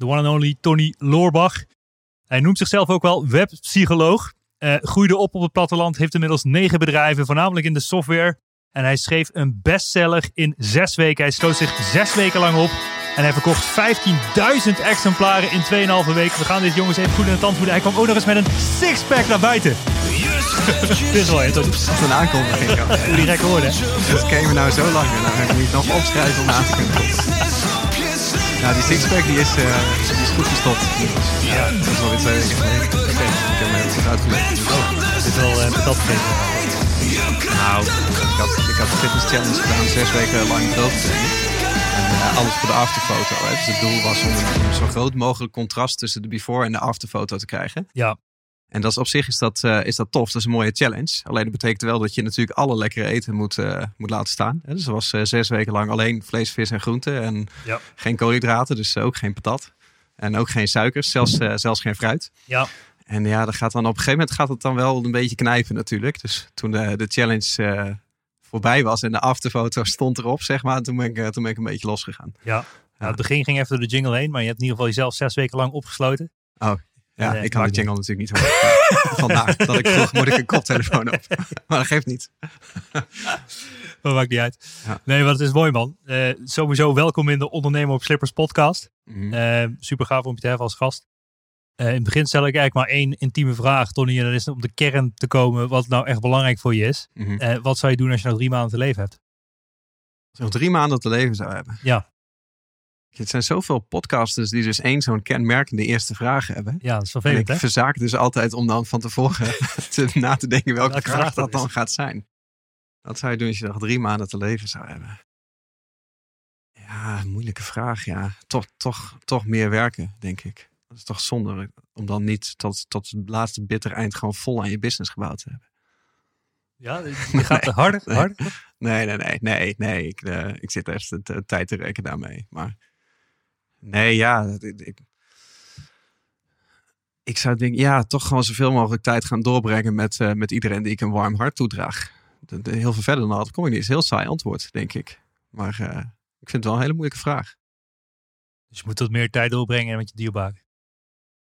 de one and only Tony Loorbach. Hij noemt zichzelf ook wel webpsycholoog. Uh, groeide op op het platteland, heeft inmiddels negen bedrijven, voornamelijk in de software. En hij schreef een bestseller in zes weken. Hij sloot zich zes weken lang op. En hij verkocht 15.000 exemplaren in 2,5 weken. We gaan dit jongens even goed in de tand voeden. Hij kwam ook nog eens met een sixpack naar buiten. Dit is wel Dat is een aankondiging. Hoe die gek hoorde. Dat ken je nou zo lang. Moet je het nog opschrijven om aan te kunnen Nou, die sixpack die is, uh, die is goed gestopt. Ja. Dat is wel weer twee weken geleden. Oké, okay. ik heb hem goed uitgelegd. Oh, dit is wel uh, patat gegeven. Nou, ik had, ik had de fitness challenge gedaan, zes weken lang droog En uh, alles voor de afterfoto. Hè. Dus het doel was om een zo groot mogelijk contrast tussen de before en de afterfoto te krijgen. Ja. En dat is op zich is dat, uh, is dat tof. Dat is een mooie challenge. Alleen dat betekent wel dat je natuurlijk alle lekkere eten moet, uh, moet laten staan. Dus er was uh, zes weken lang alleen vlees, vis en groenten. En ja. geen koolhydraten, dus ook geen patat. En ook geen suikers, zelfs, zelfs geen fruit. Ja. En ja, dat gaat dan op een gegeven moment gaat het dan wel een beetje knijpen natuurlijk. Dus toen de, de challenge voorbij was en de afterfoto stond erop, zeg maar. Toen ben ik, toen ben ik een beetje losgegaan. Ja. ja. Nou, het begin ging even door de jingle heen, maar je hebt in ieder geval jezelf zes weken lang opgesloten. Oh, ja, ik kan de jingle natuurlijk niet horen. Vandaar dat ik vroeg, moet ik een koptelefoon op? maar dat geeft niet. dat maakt niet uit. Nee, maar het is mooi man. Uh, sowieso welkom in de Ondernemer op Slippers podcast. Mm super gaaf om je te hebben als gast. Uh, in het begin stel ik eigenlijk maar één intieme vraag, Tony. En dat is om de kern te komen wat nou echt belangrijk voor je is. Mhm. wat zou je doen als je nou drie maanden te leven hebt? Als je nog drie maanden te leven zou hebben? Ja. Het zijn zoveel podcasters die dus één zo'n kenmerkende eerste vraag hebben. Ja, dat is vervelend, en ik verzaak dus altijd om dan van tevoren te, na te denken welke, welke vraag, dat, dan gaat zijn. Wat zou je doen als je nog drie maanden te leven zou hebben? Ja, moeilijke vraag, ja. Toch, toch, toch meer werken, denk ik. Dat is toch zonde om dan niet tot, tot het laatste bitter eind gewoon vol aan je business gebouwd te hebben. Ja, je gaat nee, harder, nee. harder? Nee, nee, nee, nee, nee. Ik, uh, ik zit even de tijd te rekenen daarmee. Maar Nee, ja. Ik, ik zou denken, ja, toch gewoon zoveel mogelijk tijd gaan doorbrengen met, uh, met iedereen die ik een warm hart toedraag. De, de, heel veel verder dan dat kom ik niet. is een heel saai antwoord, denk ik. Maar uh, ik vind het wel een hele moeilijke vraag. Dus je moet wat meer tijd doorbrengen met je dierbaren.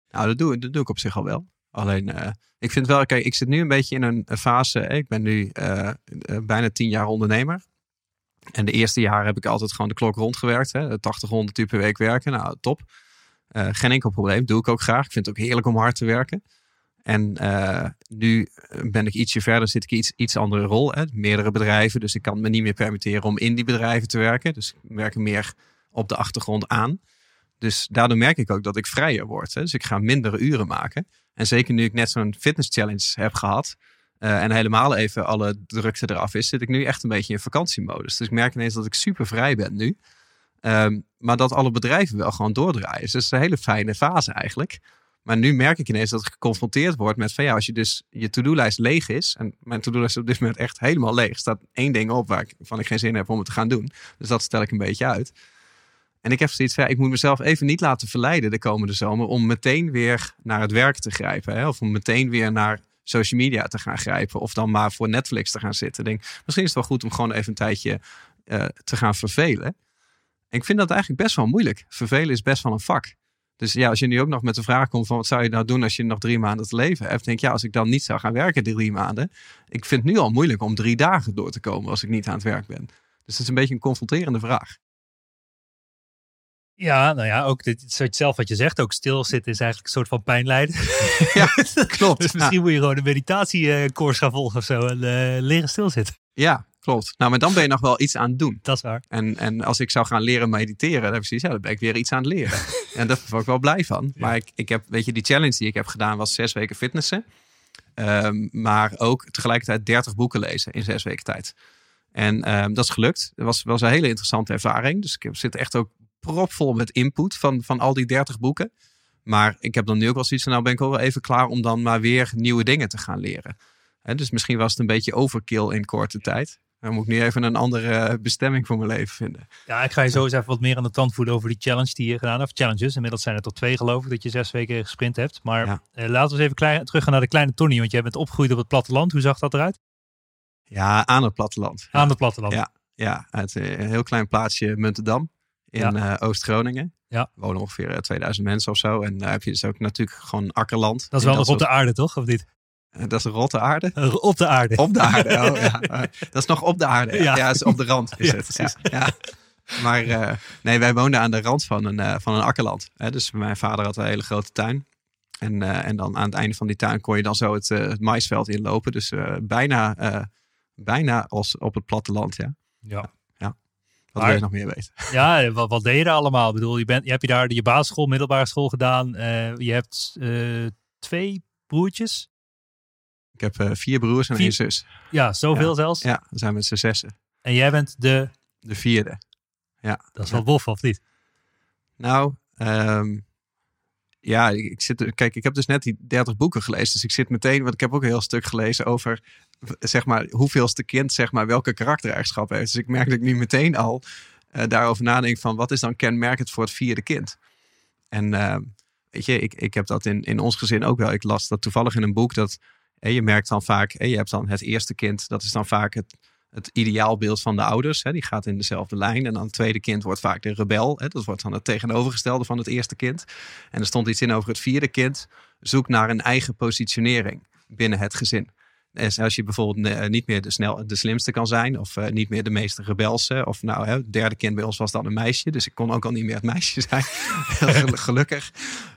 Nou, dat doe, dat doe ik op zich al wel. Alleen, uh, ik vind wel, kijk, ik zit nu een beetje in een fase. Ik ben nu bijna tien jaar ondernemer. En de eerste jaren heb ik altijd gewoon de klok rondgewerkt. Hè? 80, 100 uur per week werken. Nou, top. Uh, geen enkel probleem. Doe ik ook graag. Ik vind het ook heerlijk om hard te werken. En uh, nu ben ik ietsje verder, zit ik iets, iets andere rol. Hè? Meerdere bedrijven. Dus ik kan me niet meer permitteren om in die bedrijven te werken. Dus ik werk meer op de achtergrond aan. Dus daardoor merk ik ook dat ik vrijer word. Hè? Dus ik ga mindere uren maken. En zeker nu ik net zo'n fitness challenge heb gehad uh, en helemaal even alle drukte eraf is, zit ik nu echt een beetje in vakantiemodus. Dus ik merk ineens dat ik super vrij ben nu. Um, maar dat alle bedrijven wel gewoon doordraaien. Dus dat is een hele fijne fase eigenlijk. Maar nu merk ik ineens dat ik geconfronteerd word met van ja, als je dus je to-do-lijst leeg is. En mijn to-do-lijst op dit moment echt helemaal leeg. staat één ding op waar ik, van ik geen zin heb om het te gaan doen. Dus dat stel ik een beetje uit. En ik heb zoiets van, ja, ik moet mezelf even niet laten verleiden de komende zomer om meteen weer naar het werk te grijpen. Hè? Of om meteen weer naar social media te gaan grijpen. Of dan maar voor Netflix te gaan zitten. Denk, misschien is het wel goed om gewoon even een tijdje uh, te gaan vervelen. ik vind dat eigenlijk best wel moeilijk. Vervelen is best wel een vak. Dus ja, als je nu ook nog met de vraag komt van wat zou je nou doen als je nog drie maanden te leven hebt. Denk ja, als ik dan niet zou gaan werken drie maanden. Ik vind het nu al moeilijk om drie dagen door te komen als ik niet aan het werk ben. Dus het is een beetje een confronterende vraag. Ja, nou ja, ook dit, zelf wat je zegt, ook stilzitten is eigenlijk een soort van pijnlijden. Ja, klopt. dus misschien moet je gewoon een meditatiecours gaan volgen of zo en uh, leren stilzitten. Ja, klopt. Nou, maar dan ben je nog wel iets aan het doen. Dat is waar. En, en als ik zou gaan leren mediteren, dan, precies, ja, dan ben ik weer iets aan het leren. en daar word ik wel blij van. Maar ik, ik heb, weet je, die challenge die ik heb gedaan was zes weken fitnessen. Um, maar ook tegelijkertijd 30 boeken lezen in zes weken tijd. En um, dat is gelukt. Dat was, was een hele interessante ervaring. Dus ik zit echt ook propvol met input van, van al die 30 boeken. Maar ik heb dan nu ook wel zoiets van, nou ben ik wel even klaar om dan maar weer nieuwe dingen te gaan leren. dus misschien was het een beetje overkill in korte tijd. Dan moet ik nu even een andere bestemming voor mijn leven vinden. Ja, ik ga je zo eens even wat meer aan de tand voeden over die challenge die je gedaan hebt. Challenges, inmiddels zijn er tot twee geloof ik dat je zes weken gesprint hebt. Maar eh, laten we eens even klein, terug gaan naar de kleine Tony. Want jij bent opgegroeid op het platteland. Hoe zag dat eruit? Ja, aan het platteland. Aan het platteland. Ja, ja uit eh, een heel klein plaatsje Muntendam in uh, Oost-Groningen. Ja. Wonen ongeveer 2000 mensen of zo. En daar heb je dus ook natuurlijk gewoon akkerland. Dat is wel nog op de aarde, toch? Of niet? Dat is rotte aarde? Op de aarde. Op de aarde, oh, ja. Dat is nog op de aarde. Ja, ja is op de rand is ja, het. Ja, ja. Maar uh, nee, wij woonden aan de rand van een, uh, van een akkerland. Hè? Dus mijn vader had een hele grote tuin. En, uh, en dan aan het einde van die tuin kon je dan zo het, het maisveld inlopen. Dus bijna, bijna als op het platteland, ja. Ja. Wat wil je nog meer weten? Ja, wat, wat deed je daar allemaal? Ik bedoel, je, bent, je hebt je daar je basisschool, middelbare school gedaan. je hebt twee broertjes. Ik heb uh, vier broers en vier... één zus. Ja, zoveel ja. zelfs? Ja, we zijn met z'n zessen. En jij bent de? De vierde. Ja. Dat is wel bof, of niet? Nou, um, ja, ik zit, kijk, ik heb dus net die 30 boeken gelezen. Dus ik zit meteen, want ik heb ook een heel stuk gelezen over, zeg maar, hoeveelste kind, zeg maar, welke karaktereigenschappen heeft. Dus ik merk dat ik nu meteen al uh, daarover nadenk van, wat is dan kenmerkend voor het vierde kind? En uh, weet je, ik, ik heb dat in, in ons gezin ook wel. Ik las dat toevallig in een boek dat en je merkt dan vaak, je hebt dan het eerste kind, dat is dan vaak het, het ideaalbeeld van de ouders. Hè, die gaat in dezelfde lijn. En dan het tweede kind wordt vaak de rebel. Hè, dat wordt dan het tegenovergestelde van het eerste kind. En er stond iets in over het vierde kind. Zoek naar een eigen positionering binnen het gezin. Dus als je bijvoorbeeld niet meer de, snel, de slimste kan zijn, of uh, niet meer de meest rebelse, of nou, hè, het derde kind bij ons was dan een meisje, dus ik kon ook al niet meer het meisje zijn. Gelukkig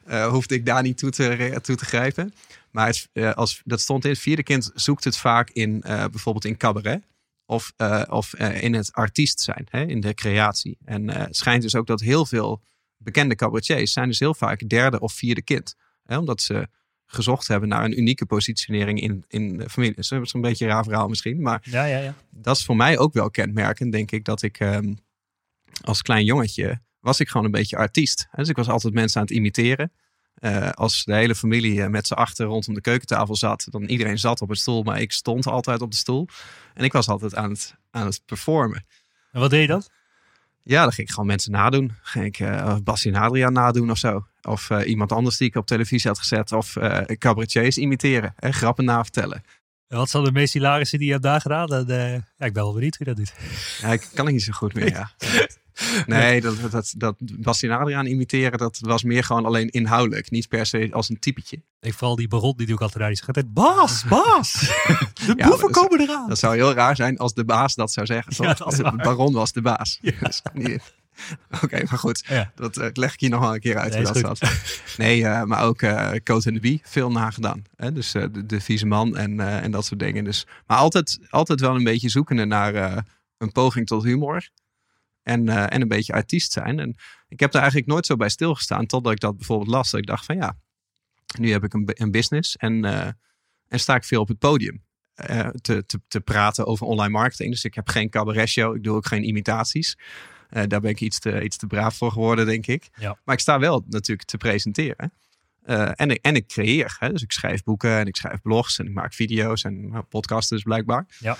uh, hoefde ik daar niet toe te, toe te grijpen. Maar het, als, dat stond in het vierde kind zoekt het vaak in bijvoorbeeld in cabaret. Of, of in het artiest zijn, hè, in de creatie. En het schijnt dus ook dat heel veel bekende cabaretiers zijn dus heel vaak derde of vierde kind. Hè, omdat ze gezocht hebben naar een unieke positionering in, in de familie. Dus dat is een beetje een raar verhaal misschien. Maar ja, ja, ja. dat is voor mij ook wel kenmerkend, denk ik, dat ik um, als klein jongetje was ik gewoon een beetje artiest. Dus ik was altijd mensen aan het imiteren. Uh, als de hele familie met z'n achter rondom de keukentafel zat, dan iedereen zat op een stoel, maar ik stond altijd op de stoel. En ik was altijd aan het, aan het performen. En wat deed je dat? Ja, dan ging ik gewoon mensen nadoen. Ging ik uh, Bassie en Adriaan nadoen of zo. Of uh, iemand anders die ik op televisie had gezet. Of uh, cabaretiers imiteren. En grappen navertellen. En wat zijn de meest hilarische die je hebt daar gedaan? Dat, ja, ik ben wel benieuwd hoe dat doet. Ja, ik kan het niet zo goed meer, ja. Nee, dat, dat, dat Bastien Adriaan imiteren, dat was meer gewoon alleen inhoudelijk. Niet per se als een typetje. Ik vooral die baron die doe ik altijd daar. Die zegt altijd, baas, baas, de ja, boeven komen eraan. Dat zou heel raar zijn als de baas dat zou zeggen. Ja, dat de baron was de baas. Ja. Dus, Oké, okay, maar goed. Ja. Dat uh, leg ik je nog wel een keer uit nee, dat. Nee, uh, maar ook uh, Coat en de Bie, veel nagedaan. Hè? Dus de, de vieze man en, en dat soort dingen. Dus, maar altijd, altijd wel een beetje zoekende naar een poging tot humor. En, uh, en een beetje artiest zijn. En ik heb daar eigenlijk nooit zo bij stilgestaan. Totdat ik dat bijvoorbeeld las. Dat ik dacht van ja, nu heb ik een, een business. En, uh, en sta ik veel op het podium. Uh, te, te, te praten over online marketing. Dus ik heb geen cabaret show. Ik doe ook geen imitaties. daar ben ik iets te, iets te braaf voor geworden, denk ik. Ja. Maar ik sta wel natuurlijk te presenteren. en, ik, en ik creëer. Hè? Dus ik schrijf boeken en ik schrijf blogs. En ik maak video's en podcasts dus blijkbaar. Ja.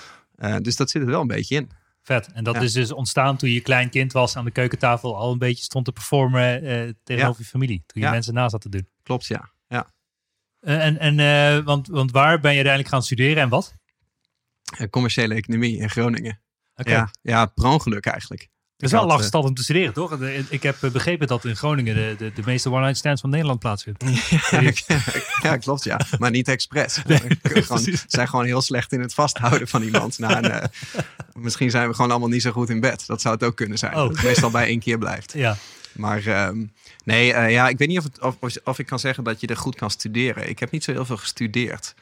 dus dat zit er wel een beetje in. Vet. En dat ja. is dus ontstaan toen je klein kind was aan de keukentafel al een beetje stond te performen uh, tegenover je familie. Toen je mensen na zat te doen. Klopt, ja. ja. Uh, en en uh, want, want waar ben je uiteindelijk gaan studeren en wat? commerciële economie in Groningen. Okay. Ja, ja, per ongeluk eigenlijk. Het is wel lastig stad om te studeren, toch? Ik heb begrepen dat in Groningen de, de, de meeste one-night stands van Nederland plaatsvinden. ja, klopt, ja. Maar niet expres. We zijn gewoon heel slecht in het vasthouden van iemand. Nou, misschien zijn we gewoon allemaal niet zo goed in bed. Dat zou het ook kunnen zijn. Oh. Dat het meestal bij één keer blijft. Ja. Maar ehm, nee, uh, ja, ik weet niet of, het, of, of, ik kan zeggen dat je er goed kan studeren. Ik heb niet zo heel veel gestudeerd.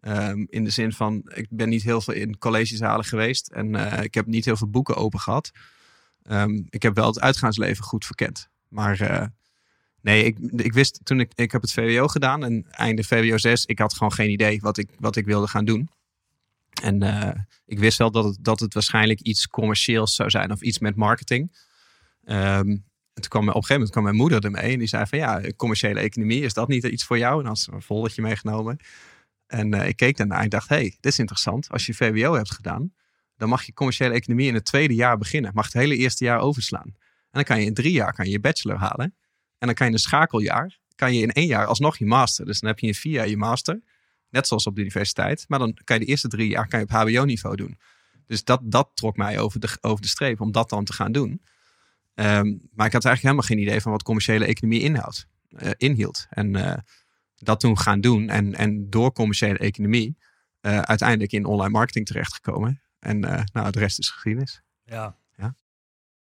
Um, in de zin van, ik ben niet heel veel in collegezalen geweest. En uh, ik heb niet heel veel boeken open gehad. Um, ik heb wel het uitgaansleven goed verkend. Maar uh, nee, ik, ik wist toen ik, ik heb het VWO gedaan. En einde VWO 6, ik had gewoon geen idee wat ik, wat ik wilde gaan doen. En uh, ik wist wel dat het, dat het waarschijnlijk iets commercieels zou zijn of iets met marketing. Um, en toen kwam op een gegeven moment kwam mijn moeder ermee en die zei van ja, commerciële economie, is dat niet iets voor jou? En had ze een volletje meegenomen. En uh, ik keek daarna en dacht, hé, hey, dit is interessant. Als je VWO hebt gedaan, dan mag je commerciële economie in het tweede jaar beginnen. Mag het hele eerste jaar overslaan. En dan kan je in drie jaar kan je, je bachelor halen. En dan kan je in een schakeljaar, kan je in één jaar alsnog je master. Dus dan heb je in vier jaar je master. Net zoals op de universiteit. Maar dan kan je de eerste drie jaar kan je op hbo-niveau doen. Dus dat, dat trok mij over de, over de streep om dat dan te gaan doen. Ehm, maar ik had eigenlijk helemaal geen idee van wat commerciële economie inhoudt, uh, inhield. En uh, dat toen gaan doen en, en door commerciële economie uh, uiteindelijk in online marketing terechtgekomen. En nou, de rest is geschiedenis. Ja.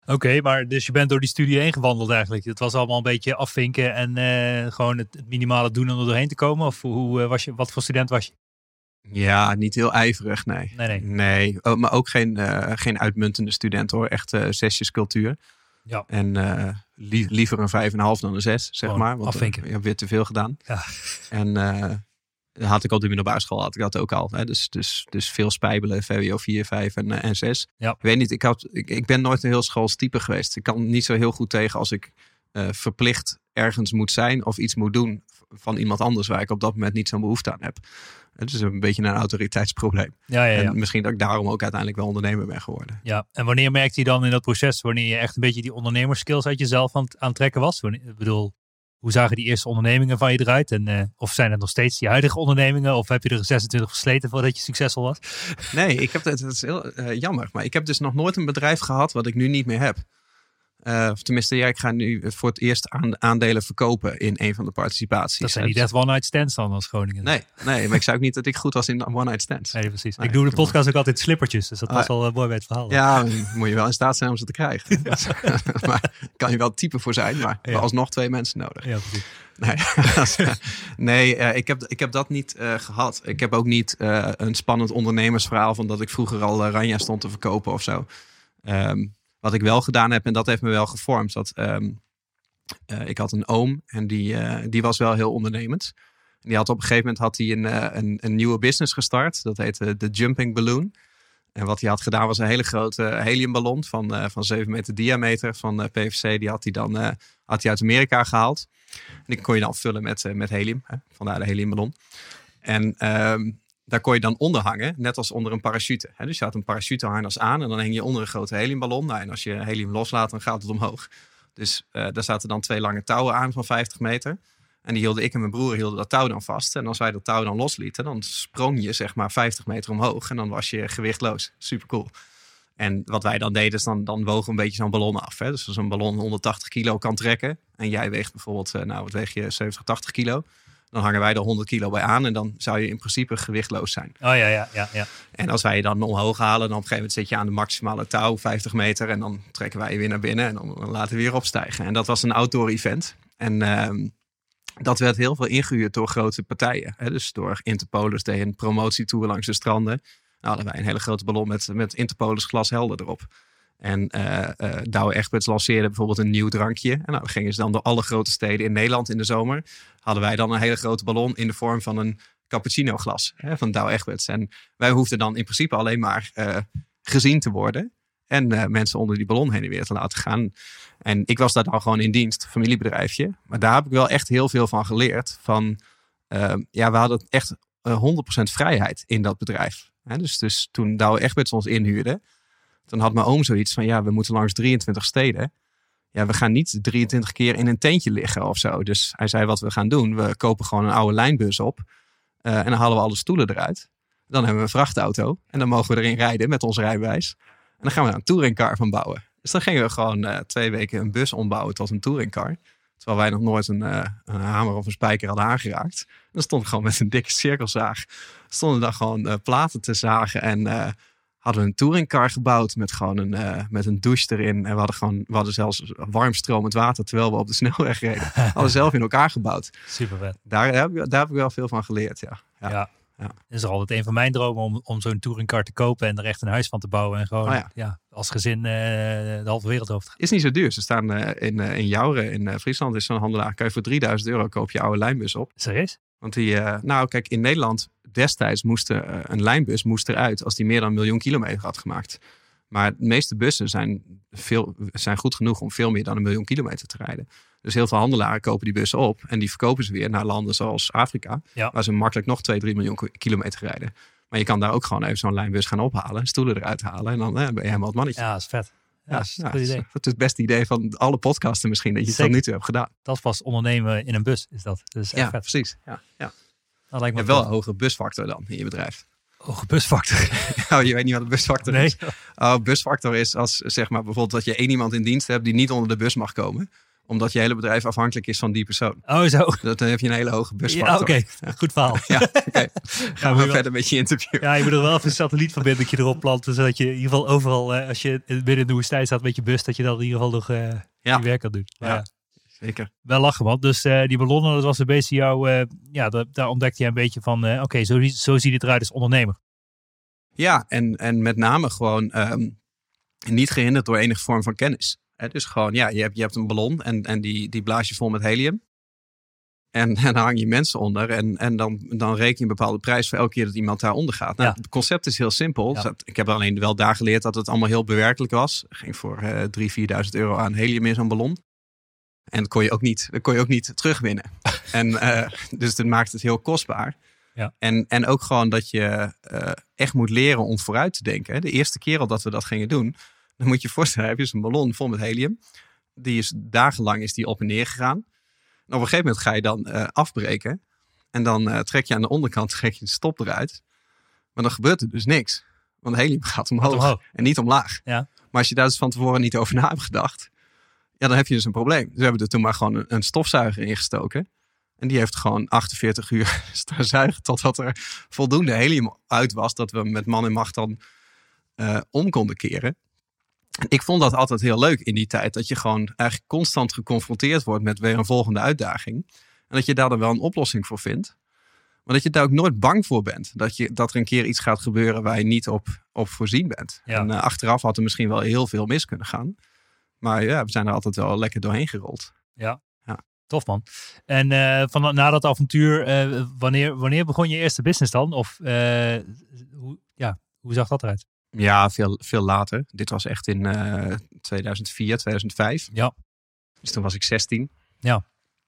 Oké, maar dus je bent door die studie heen gewandeld eigenlijk. Het was allemaal een beetje afvinken en gewoon het, het, minimale doen om er doorheen te komen? Of hoe, was je, wat voor student was je? Ja, niet heel ijverig, nee. Nee, nee. nee. Oh, maar ook geen, geen uitmuntende student hoor. Echt zesjes cultuur. Ja. En liever een 5,5 dan een 6, zeg maar. Want afvinken. Je hebt weer te veel gedaan. Ja. En had ik op de middelbare school had ik dat ook al. Hè? Dus, dus, dus veel spijbelen, VWO 4, 5 en, en 6. Ja. Ik weet niet, ik, had, ik, ik ben nooit een heel schoolstype geweest. Ik kan niet zo heel goed tegen als ik verplicht ergens moet zijn of iets moet doen van iemand anders waar ik op dat moment niet zo'n behoefte aan heb. Het is een beetje een autoriteitsprobleem. Ja, ja, ja. En misschien dat ik daarom ook uiteindelijk wel ondernemer ben geworden. Ja, en wanneer merkte je dan in dat proces, wanneer je echt een beetje die ondernemerskills uit jezelf aan het aantrekken was? Ik bedoel, hoe zagen die eerste ondernemingen van je eruit? En, uh, of zijn het nog steeds die huidige ondernemingen? Of heb je er 26 versleten voordat je succesvol was? Nee, ik heb, het is heel uh, jammer. Maar ik heb dus nog nooit een bedrijf gehad wat ik nu niet meer heb. Uh, of tenminste, ja, ik ga nu voor het eerst aan, aandelen verkopen in een van de participaties. Dat zijn niet echt one-night stands dan als Groningen. Nee, nee, maar ik zou ook niet dat ik goed was in one-night stands. Nee, precies. ik doe de podcast ook altijd slippertjes, dus dat was al uh, mooi bij het verhaal. Ja, moet je wel in staat zijn om ze te krijgen. maar kan je wel type voor zijn, maar ja. alsnog twee mensen nodig. Ja, precies. Nee, nee uh, ik, heb, ik heb dat niet uh, gehad. Ik heb ook niet uh, een spannend ondernemersverhaal van dat ik vroeger al Ranja stond te verkopen of zo. Um, wat ik wel gedaan heb, en dat heeft me wel gevormd, dat um, uh, ik had een oom en die, uh, die was wel heel ondernemend. Die had op een gegeven moment had hij een, uh, een, een, nieuwe business gestart. Dat heette de Jumping Balloon. En wat hij had gedaan was een hele grote heliumballon van, van 7 meter diameter van PVC. Die had hij dan had hij uit Amerika gehaald. En die kon je dan vullen met, met helium. Hè? Vandaar de heliumballon. En um, daar kon je dan onder hangen, net als onder een parachute. dus je had een parachuteharnas aan en dan hing je onder een grote heliumballon. Nou, en als je helium loslaat, dan gaat het omhoog. Dus uh, daar zaten dan twee lange touwen aan van 50 meter. En die hielden ik en mijn broer hielden dat touw dan vast. En als wij dat touw dan loslieten, dan sprong je zeg maar 50 meter omhoog. En dan was je gewichtloos. Super cool. En wat wij dan deden, is dan, dan wogen een beetje zo'n ballon af. Hè? Dus als een ballon 180 kilo kan trekken. En jij weegt bijvoorbeeld, uh, nou wat weeg je, 70, 80 kilo. Dan hangen wij er 100 kilo bij aan en dan zou je in principe gewichtloos zijn. Oh ja, ja, ja. ja. En als wij je dan omhoog halen, dan op een gegeven moment zit je aan de maximale touw, 50 meter. En dan trekken wij je weer naar binnen en dan, laten we weer opstijgen. En dat was een outdoor event. En uh, dat werd heel veel ingehuurd door grote partijen. Hè? Dus door Interpolis deed een promotietour langs de stranden. Nou hadden wij een hele grote ballon met, met Interpolis glashelder erop. En uh, uh, Douwe Egberts lanceerde bijvoorbeeld een nieuw drankje. En nou, gingen ze dan door alle grote steden in Nederland in de zomer. Hadden wij dan een hele grote ballon in de vorm van een cappuccino glas hè, van Douwe Egberts. En wij hoefden dan in principe alleen maar uh, gezien te worden. En mensen onder die ballon heen en weer te laten gaan. En ik was daar dan gewoon in dienst, familiebedrijfje. Maar daar heb ik wel echt heel veel van geleerd. Van, ja, we hadden echt 100% vrijheid in dat bedrijf. Hè, dus, dus toen Douwe Egberts ons inhuurde dan had mijn oom zoiets van, ja, we moeten langs 23 steden. Ja, we gaan niet 23 keer in een tentje liggen of zo. Dus hij zei, wat we gaan doen, we kopen gewoon een oude lijnbus op. Uh, en dan halen we alle stoelen eruit. Dan hebben we een vrachtauto. En dan mogen we erin rijden met ons rijbewijs. En dan gaan we daar een touringcar van bouwen. Dus dan gingen we gewoon eh, twee weken een bus ombouwen tot een touringcar. Terwijl wij nog nooit een, eh, een hamer of een spijker hadden aangeraakt. Dan stond ik gewoon met een dikke cirkelzaag. Stonden daar gewoon eh, platen te zagen. En eh, hadden we een touringcar gebouwd met gewoon een, eh, met een douche erin. En we hadden, gewoon, we hadden zelfs warm stromend water terwijl we op de snelweg reden. We hadden zelf in elkaar gebouwd. Super vet. Daar heb, ik, daar heb ik wel veel van geleerd, ja. Ja. Ja. Ja. Is altijd een van mijn dromen om, om zo'n touringcar te kopen en er echt een huis van te bouwen. En gewoon Oh ja. ja. als gezin eh, de halve wereld over te gaan. Is niet zo duur. Ze staan eh, in, in Jouren in Friesland. Is zo'n handelaar. Kan je voor 3000 euro koop je oude lijnbus op. Serieus? Want die, eh, nou kijk, in Nederland destijds moest er, eh, een lijnbus moest eruit als die meer dan een miljoen kilometer had gemaakt. Maar de meeste bussen zijn, veel, zijn goed genoeg om veel meer dan een miljoen kilometer te rijden. Dus heel veel handelaren kopen die bussen op en die verkopen ze weer naar landen zoals Afrika, Ja. waar ze makkelijk nog 2, 3 miljoen ki- kilometer rijden. Maar je kan daar ook gewoon even zo'n lijnbus gaan ophalen, stoelen eruit halen en dan eh, ben je helemaal het mannetje. Ja, dat is vet. Ja, dat is idee. Dat is het beste idee van alle podcasten misschien dat je het tot nu toe hebt gedaan. Dat pas ondernemen in een bus, is dat. Dat is echt Ja, vet. precies. Ja, ja. Dat lijkt me wel een hogere busfactor dan in je bedrijf. Hoge busfactor. Oh, je weet niet wat een busfactor Nee. is? Oh, busfactor is als zeg maar bijvoorbeeld dat je één iemand in dienst hebt die niet onder de bus mag komen. Omdat je hele bedrijf afhankelijk is van die persoon. Oh, zo. Dat- Dan heb je een hele hoge busfactor. Ja, oké. Goed verhaal. Ja, oké. Gaan Gaan we we wel- verder met je interview. Ja, je moet er wel even een satellietverbinding erop planten. Zodat je in ieder geval overal, eh, als je in de woestijn staat met je bus, dat je dan in ieder geval nog eh Ja. je werk kan doen. Maar Ja. Zeker. Wel lachen, man. Dus eh, die ballonnen, dat was een beetje jouw... eh, ja, da- daar ontdekte je een beetje van... Oké, zo, zo ziet het eruit als ondernemer. Ja, en, en met name gewoon ehm, niet gehinderd door enige vorm van kennis. Dus gewoon, ja, je hebt, je hebt een ballon en, en die, die blaas je vol met helium. En, en dan hang je mensen onder en, en dan, dan reken je een bepaalde prijs voor elke keer dat iemand daaronder gaat. Nou, Ja. Het concept is heel simpel. Ja. Ik heb alleen wel daar geleerd dat het allemaal heel bewerkelijk was. Ik ging voor eh 3.000, 4.000 euro aan helium in zo'n ballon. En dat kon je ook niet, dat kon je ook niet terugwinnen. en, eh, dus dat maakt het heel kostbaar. Ja. En, en ook gewoon dat je eh, echt moet leren om vooruit te denken. De eerste keer al dat we dat gingen doen, dan moet je je voorstellen, heb je zo'n ballon vol met helium. Die is dagenlang is die op en neer gegaan. En op een gegeven moment ga je dan eh, afbreken. En dan eh, trek je aan de onderkant trek je de stop eruit. Maar dan gebeurt er dus niks. Want helium gaat omhoog, omhoog. en niet omlaag. Ja. Maar als je daar dus van tevoren niet over na hebt gedacht, ja, dan heb je dus een probleem. Dus we hebben er toen maar gewoon een, een stofzuiger ingestoken. En die heeft gewoon 48 uur staan zuigen totdat er voldoende helium uit was. Dat we met man en macht dan eh, om konden keren. Ik vond dat altijd heel leuk in die tijd. Dat je gewoon eigenlijk constant geconfronteerd wordt met weer een volgende uitdaging. En dat je daar dan wel een oplossing voor vindt. Maar dat je daar ook nooit bang voor bent. Dat, je, dat er een keer iets gaat gebeuren waar je niet op, op voorzien bent. Ja. En eh, achteraf had er misschien wel heel veel mis kunnen gaan. Maar ja, we zijn er altijd wel lekker doorheen gerold. Tof, man. En eh, van, na dat avontuur, eh, wanneer, wanneer begon je eerste business dan? Of hoe, ja, hoe zag dat eruit? Ja, veel, veel later. Dit was echt in eh 2004, 2005. Ja. Dus toen was ik 16. Ja.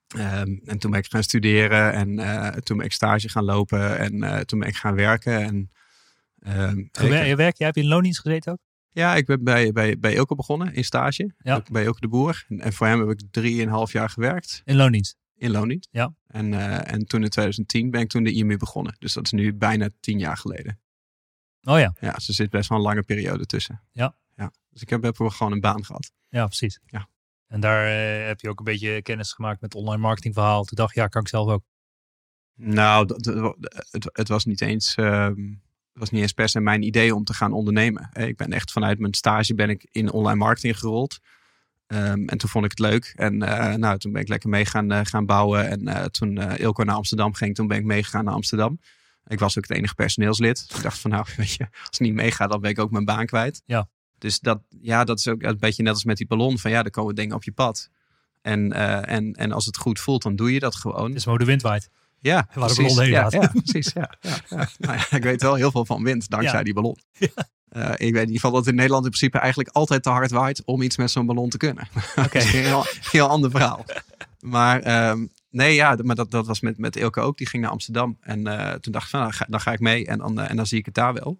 Ehm, en toen ben ik gaan studeren en eh, toen ben ik stage gaan lopen en eh, toen ben ik gaan werken. En, ehm, Gewer- je werk, jij hebt in loondienst gezeten ook? ja, ik ben bij, bij, bij Ilke begonnen in stage. Ja. Ook Bij Ilke de Boer. En, en voor hem heb ik drieënhalf jaar gewerkt In loondienst. in loondienst. Ja. En, eh, en toen in 2010 ben ik toen de IMU begonnen. Dus dat is nu bijna tien jaar geleden. Oh ja, Ja, er zit best wel een lange periode tussen. Ja. ja. Dus ik heb, heb gewoon een baan gehad. ja precies. Ja. En daar eh, heb je ook een beetje kennis gemaakt met online marketingverhaal. Toen dacht ja, kan ik zelf ook. Nou, dat- dat- het, het was niet eens. het was niet eens per se mijn idee om te gaan ondernemen. Ik ben echt vanuit mijn stage ben ik in online marketing gerold. Ehm, en toen vond ik het leuk. En eh, nou, toen ben ik lekker mee gaan, eh, gaan bouwen. En toen Ilko naar Amsterdam ging, toen ben ik meegegaan naar Amsterdam. Ik was ook het enige personeelslid. Dus ik dacht van nou, weet je, als het niet meegaat, dan ben ik ook mijn baan kwijt. Ja. Dus dat, ja, dat is ook een beetje net als met die ballon. Van ja, er komen dingen op je pad. En, eh, en, en als het goed voelt, dan doe je dat gewoon. Het is maar hoe de wind waait. Ja, Waar de precies. ballon heen ja, gaat. ja, precies. Ja. Nou ja, ik weet wel heel veel van wind dankzij die ballon. Eh, ik weet in ieder geval dat in Nederland in principe eigenlijk altijd te hard waait om iets met zo'n ballon te kunnen. Oké. Heel ander verhaal. Maar ehm, nee, ja, maar dat, dat was met, met Ilke ook. Die ging naar Amsterdam. En eh, toen dacht ik van, nou, dan ga ik mee en dan, eh, en dan zie ik het daar wel.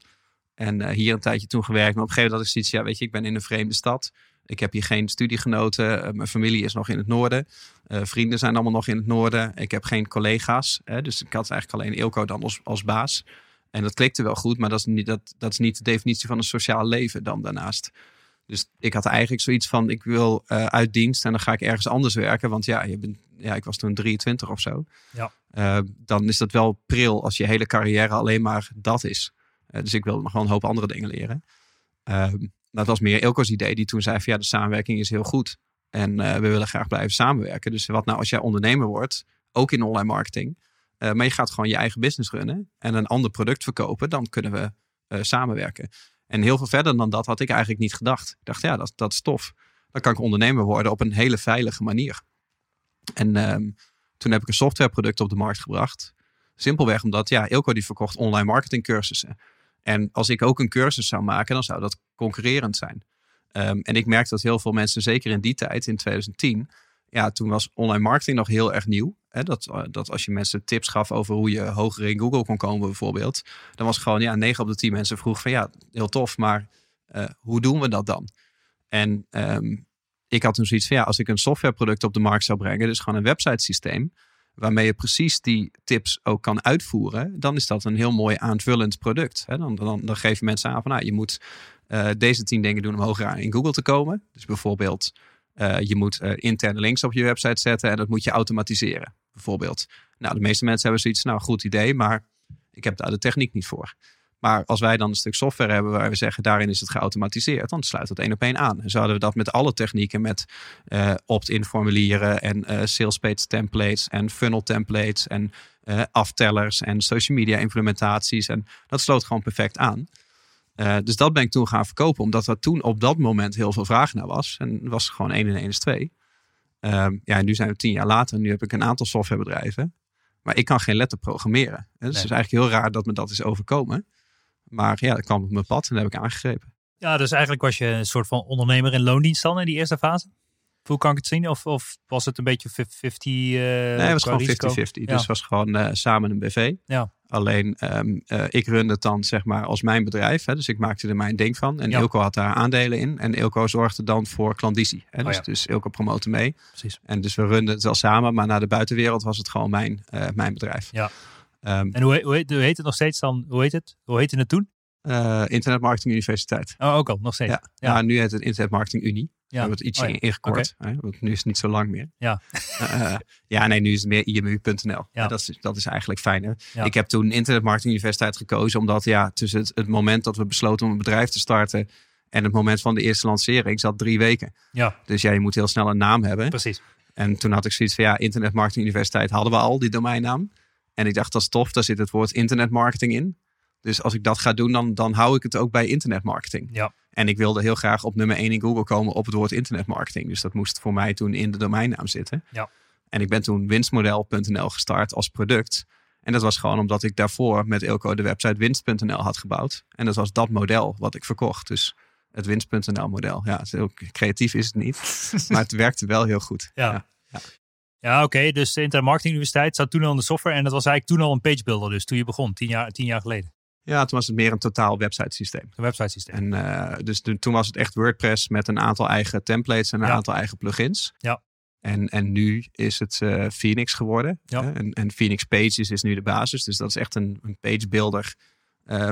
En eh, hier een tijdje toen gewerkt. Maar op een gegeven moment had ik zoiets, ja, weet je, ik ben in een vreemde stad. Ik heb hier geen studiegenoten. Mijn familie is nog in het noorden. Vrienden zijn allemaal nog in het noorden. Ik heb geen collega's. Hè, dus ik had eigenlijk alleen Ilko dan als, als baas. En dat klikte wel goed, maar dat is, niet, dat, dat is niet de definitie van een sociaal leven dan daarnaast. Dus ik had eigenlijk zoiets van, ik wil uh, uit dienst en dan ga ik ergens anders werken. Want ja, je bent, ja ik was toen 23 of zo. Ja. Uh, dan is dat wel pril als je hele carrière alleen maar dat is. Uh, dus ik wilde nog wel een hoop andere dingen leren. Ehm, dat was meer Ilko's idee, die toen zei van ja, de samenwerking is heel goed. En we willen graag blijven samenwerken. Dus wat nou als jij ondernemer wordt, ook in online marketing. maar je gaat gewoon je eigen business runnen en een ander product verkopen. Dan kunnen we samenwerken. En heel veel verder dan dat had ik eigenlijk niet gedacht. Ik dacht, ja, dat, dat is tof. Dan kan ik ondernemer worden op een hele veilige manier. En um, toen heb ik een softwareproduct op de markt gebracht. Simpelweg omdat, ja, Ilko die verkocht online marketing cursussen. En als ik ook een cursus zou maken, dan zou dat concurrerend zijn. Um, en ik merkte dat heel veel mensen, zeker in die tijd, in 2010, ja, toen was online marketing nog heel erg nieuw. Hè, dat, eh, dat als je mensen tips gaf over hoe je hoger in Google kon komen bijvoorbeeld. Dan was gewoon, ja, 9 op de 10 mensen vroeg van ja, heel tof, maar uh, hoe doen we dat dan? En um, ik had toen zoiets van ja, als ik een softwareproduct op de markt zou brengen, dus gewoon een website systeem, waarmee je precies die tips ook kan uitvoeren, dan is dat een heel mooi aanvullend product. Hè? Dan, dan, dan geven mensen aan van nou, je moet uh, deze 10 dingen doen om hoger in Google te komen. Dus bijvoorbeeld uh, je moet uh, interne links op je website zetten en dat moet je automatiseren, bijvoorbeeld. Nou, de meeste mensen hebben zoiets, nou, goed idee, maar ik heb daar de techniek niet voor. Maar als wij dan een stuk software hebben waar we zeggen daarin is het geautomatiseerd, dan sluit het één op één aan. En zouden we dat met alle technieken, met uh, opt-in formulieren en uh, sales page templates en funnel templates en uh, aftellers en social media implementaties. En dat sloot gewoon perfect aan. Dus dat ben ik toen gaan verkopen, omdat er toen op dat moment heel veel vraag naar was. En was gewoon 1 en 1 is 2. Uh, ja, en nu zijn we tien jaar later en nu heb ik een aantal softwarebedrijven. Maar ik kan geen letter programmeren. Dus nee. het is eigenlijk heel raar dat me dat is overkomen. Maar ja, dat kwam op mijn pad en dat heb ik aangegrepen. Ja, dus eigenlijk was je een soort van ondernemer in loondienst dan in die eerste fase? Hoe kan ik het zien? Of, of was het een beetje 50? Uh, nee, het was gewoon 50-50. Dus het was gewoon uh, samen een BV. Ja. Alleen um, uh, ik runde het dan zeg maar als mijn bedrijf. Hè, dus ik maakte er mijn ding van. En ja. Ilko had daar aandelen in. En Ilko zorgde dan voor klandizie. Hè, dus, oh ja. dus Ilko promoten mee. Precies. En dus we runden het wel samen. Maar naar de buitenwereld was het gewoon mijn, mijn bedrijf. Ja. Um, en hoe, hoe, heet, hoe heet het nog steeds dan? Hoe heet het? Hoe heette het toen? Uh, Internet Marketing Universiteit. Oh, ook al, nog steeds. Ja, ja. Nou, nu heet het Internet Marketing Unie. Ja. We hebben het ietsje oh, ja. ingekort. Okay. Hè, want nu is het niet zo lang meer. Ja, uh, ja nee, nu is het meer imu.nl. Ja. Dat, is, dat is eigenlijk fijner. Ja. Ik heb toen Internet Marketing Universiteit gekozen. Omdat ja, tussen het, het moment dat we besloten om een bedrijf te starten... en het moment van de eerste lancering zat drie weken. Ja. Dus ja, je moet heel snel een naam hebben. Precies. En toen had ik zoiets van ja, Internet Marketing Universiteit hadden we al, die domeinnaam. En ik dacht, dat is tof, daar zit het woord internetmarketing in. Dus als ik dat ga doen, dan, dan hou ik het ook bij internetmarketing. Ja. En ik wilde heel graag op nummer 1 in Google komen op het woord internetmarketing. Dus dat moest voor mij toen in de domeinnaam zitten. Ja. En ik ben toen winstmodel.nl gestart als product. En dat was gewoon omdat ik daarvoor met Ilko de website winst.nl had gebouwd. En dat was dat model wat ik verkocht. Dus het winst.nl model. Ja, heel creatief is het niet. maar het werkte wel heel goed. Ja. ja. ja. Ja, oké. Okay. Dus de Internet Marketing Universiteit zat toen al in de software. En dat was eigenlijk toen al een page builder. Dus toen je begon, tien jaar, tien jaar geleden. Ja, toen was het meer een totaal website systeem. Een website systeem. En uh, dus toen was het echt WordPress met een aantal eigen templates en een ja. aantal eigen plugins. Ja. En, en nu is het uh, Phoenix geworden. Ja. Hè? En, en Phoenix Pages is nu de basis. Dus dat is echt een, een page builder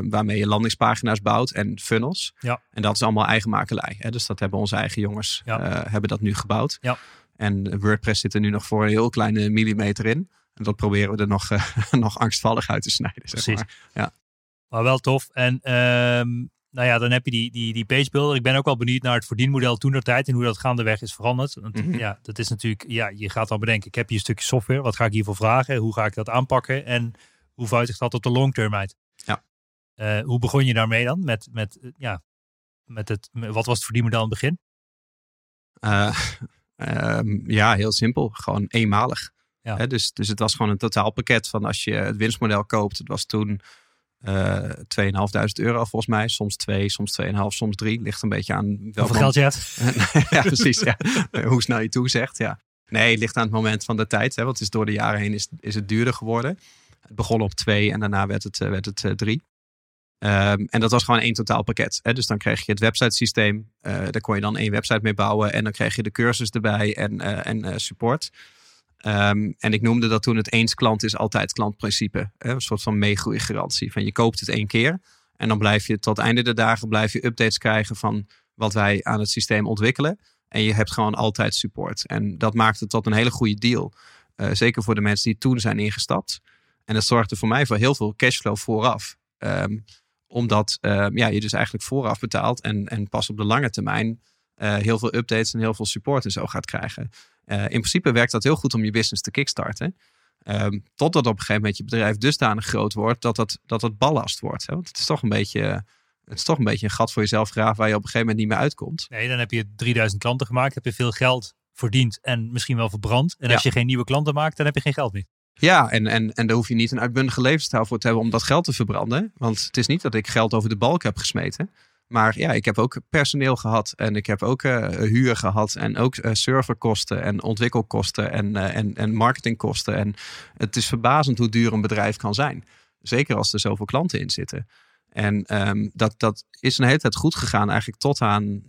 waarmee je landingspagina's bouwt en funnels. Ja. En dat is allemaal eigen makelij. Hè? Dus dat hebben onze eigen jongens ja. hebben dat nu gebouwd. Ja. En WordPress zit er nu nog voor een heel kleine millimeter in. En dat proberen we er nog, nog angstvallig uit te snijden. Zeg Precies. maar. Ja. Maar wel tof. En um, nou ja, dan heb je die, die, die page builder. Ik ben ook wel benieuwd naar het verdienmodel toen der tijd en hoe dat gaandeweg is veranderd. Want Mhm. mm -hmm. ja, dat is natuurlijk, ja, je gaat dan bedenken, ik heb hier een stukje software. Wat ga ik hiervoor vragen? Hoe ga ik dat aanpakken? En hoe vuitigt dat op de long term uit? Ja. Uh, hoe begon je daarmee dan? Met, met, ja, met het, met, wat was het verdienmodel in het begin? Uh, um, ja, heel simpel. Gewoon eenmalig. Ja. Dus, dus het was gewoon een totaalpakket van als je het winstmodel koopt. Het was toen uh, 2.500 euro volgens mij. Soms 2, soms 2,5, soms 3. Ligt een beetje aan welk Hoeveel geld je hebt. ja, precies. Ja. Hoe snel je toezegt. Ja. Nee, het ligt aan het moment van de tijd. Hè, want het is door de jaren heen is, is het duurder geworden. Het begon op 2 en daarna werd het 3. Werd het, drie. Um, en dat was gewoon één totaalpakket. Hè? Dus dan kreeg je het websitesysteem. Uh, daar kon je dan één website mee bouwen. En dan kreeg je de cursus erbij en, uh, en uh, support. Um, en ik noemde dat toen het eens klant is altijd klantprincipe. Hè? Een soort van meegroeigarantie. Van je koopt het één keer. En dan blijf je tot einde der dagen blijf je updates krijgen van wat wij aan het systeem ontwikkelen. En je hebt gewoon altijd support. En dat maakt het tot een hele goede deal. Zeker voor de mensen die toen zijn ingestapt. En dat zorgde voor mij voor heel veel cashflow vooraf. Um, omdat um, ja, je dus eigenlijk vooraf betaalt en, en pas op de lange termijn uh, heel veel updates en heel veel support en zo gaat krijgen. Uh, in principe werkt dat heel goed om je business te kickstarten. Um, totdat op een gegeven moment je bedrijf dusdanig groot wordt dat het, dat het ballast wordt. Hè? Want het is toch een beetje het is toch een beetje een gat voor jezelf graven waar je op een gegeven moment niet meer uitkomt. Nee, dan heb je 3000 klanten gemaakt, heb je veel geld verdiend en misschien wel verbrand. En als je geen nieuwe klanten maakt, dan heb je geen geld meer. Ja, en, en, en daar hoef je niet een uitbundige levensstijl voor te hebben om dat geld te verbranden. Want het is niet dat ik geld over de balk heb gesmeten. Maar ja, ik heb ook personeel gehad en ik heb ook uh, huur gehad en ook uh, serverkosten en ontwikkelkosten en, uh, en, en marketingkosten. En het is verbazend hoe duur een bedrijf kan zijn. Zeker als er zoveel klanten in zitten. En um, dat, dat is een hele tijd goed gegaan, eigenlijk tot aan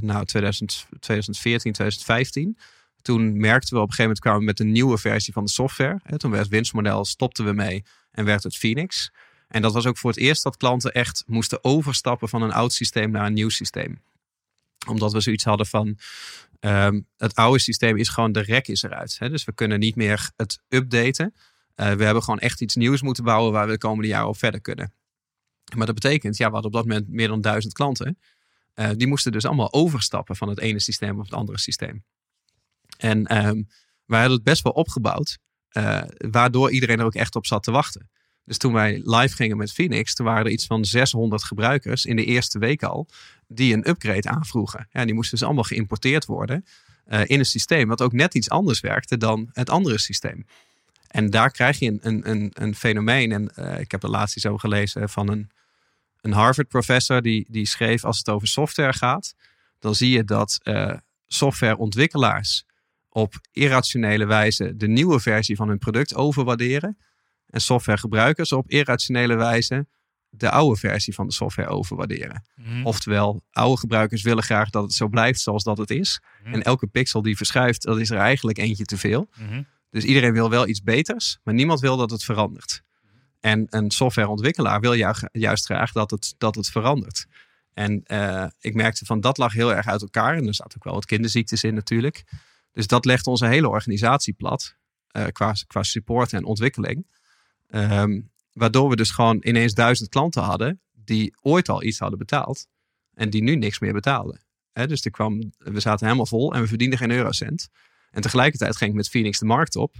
nou, 2000, 2014, 2015. Toen merkten we op een gegeven moment kwamen we met een nieuwe versie van de software. Toen werd het winstmodel, stopten we mee en werd het Phoenix. En dat was ook voor het eerst dat klanten echt moesten overstappen van een oud systeem naar een nieuw systeem. Omdat we zoiets hadden van um, het oude systeem is gewoon de rek is eruit. Hè? Dus we kunnen niet meer het updaten. Uh, we hebben gewoon echt iets nieuws moeten bouwen waar we de komende jaren op verder kunnen. Maar dat betekent, ja, we hadden op dat moment meer dan duizend klanten. Uh, die moesten dus allemaal overstappen van het ene systeem op het andere systeem. En um, wij hadden het best wel opgebouwd, uh, waardoor iedereen er ook echt op zat te wachten. Dus toen wij live gingen met Phoenix, toen waren er iets van 600 gebruikers in de eerste week al die een upgrade aanvroegen. Ja, die moesten dus allemaal geïmporteerd worden uh, in een systeem wat ook net iets anders werkte dan het andere systeem. En daar krijg je een, een, een, een fenomeen. En uh, ik heb er laatst over gelezen van een, een Harvard-professor die, die schreef: als het over software gaat, dan zie je dat uh, softwareontwikkelaars op irrationele wijze de nieuwe versie van hun product overwaarderen. En softwaregebruikers op irrationele wijze de oude versie van de software overwaarderen. Mm. Oftewel, oude gebruikers willen graag dat het zo blijft zoals dat het is. Mm. En elke pixel die verschuift, dat is er eigenlijk eentje te veel. Mm. Dus iedereen wil wel iets beters, maar niemand wil dat het verandert. En een softwareontwikkelaar wil ju juist graag dat het, dat het verandert. En uh, ik merkte van dat lag heel erg uit elkaar. En er zaten ook wel wat kinderziektes in natuurlijk. Dus dat legt onze hele organisatie plat. Uh, qua, qua support en ontwikkeling. Um, waardoor we dus gewoon ineens duizend klanten hadden. die ooit al iets hadden betaald. en die nu niks meer betaalden. Dus er kwam, we zaten helemaal vol en we verdienden geen eurocent. En tegelijkertijd ging ik met Phoenix de markt op.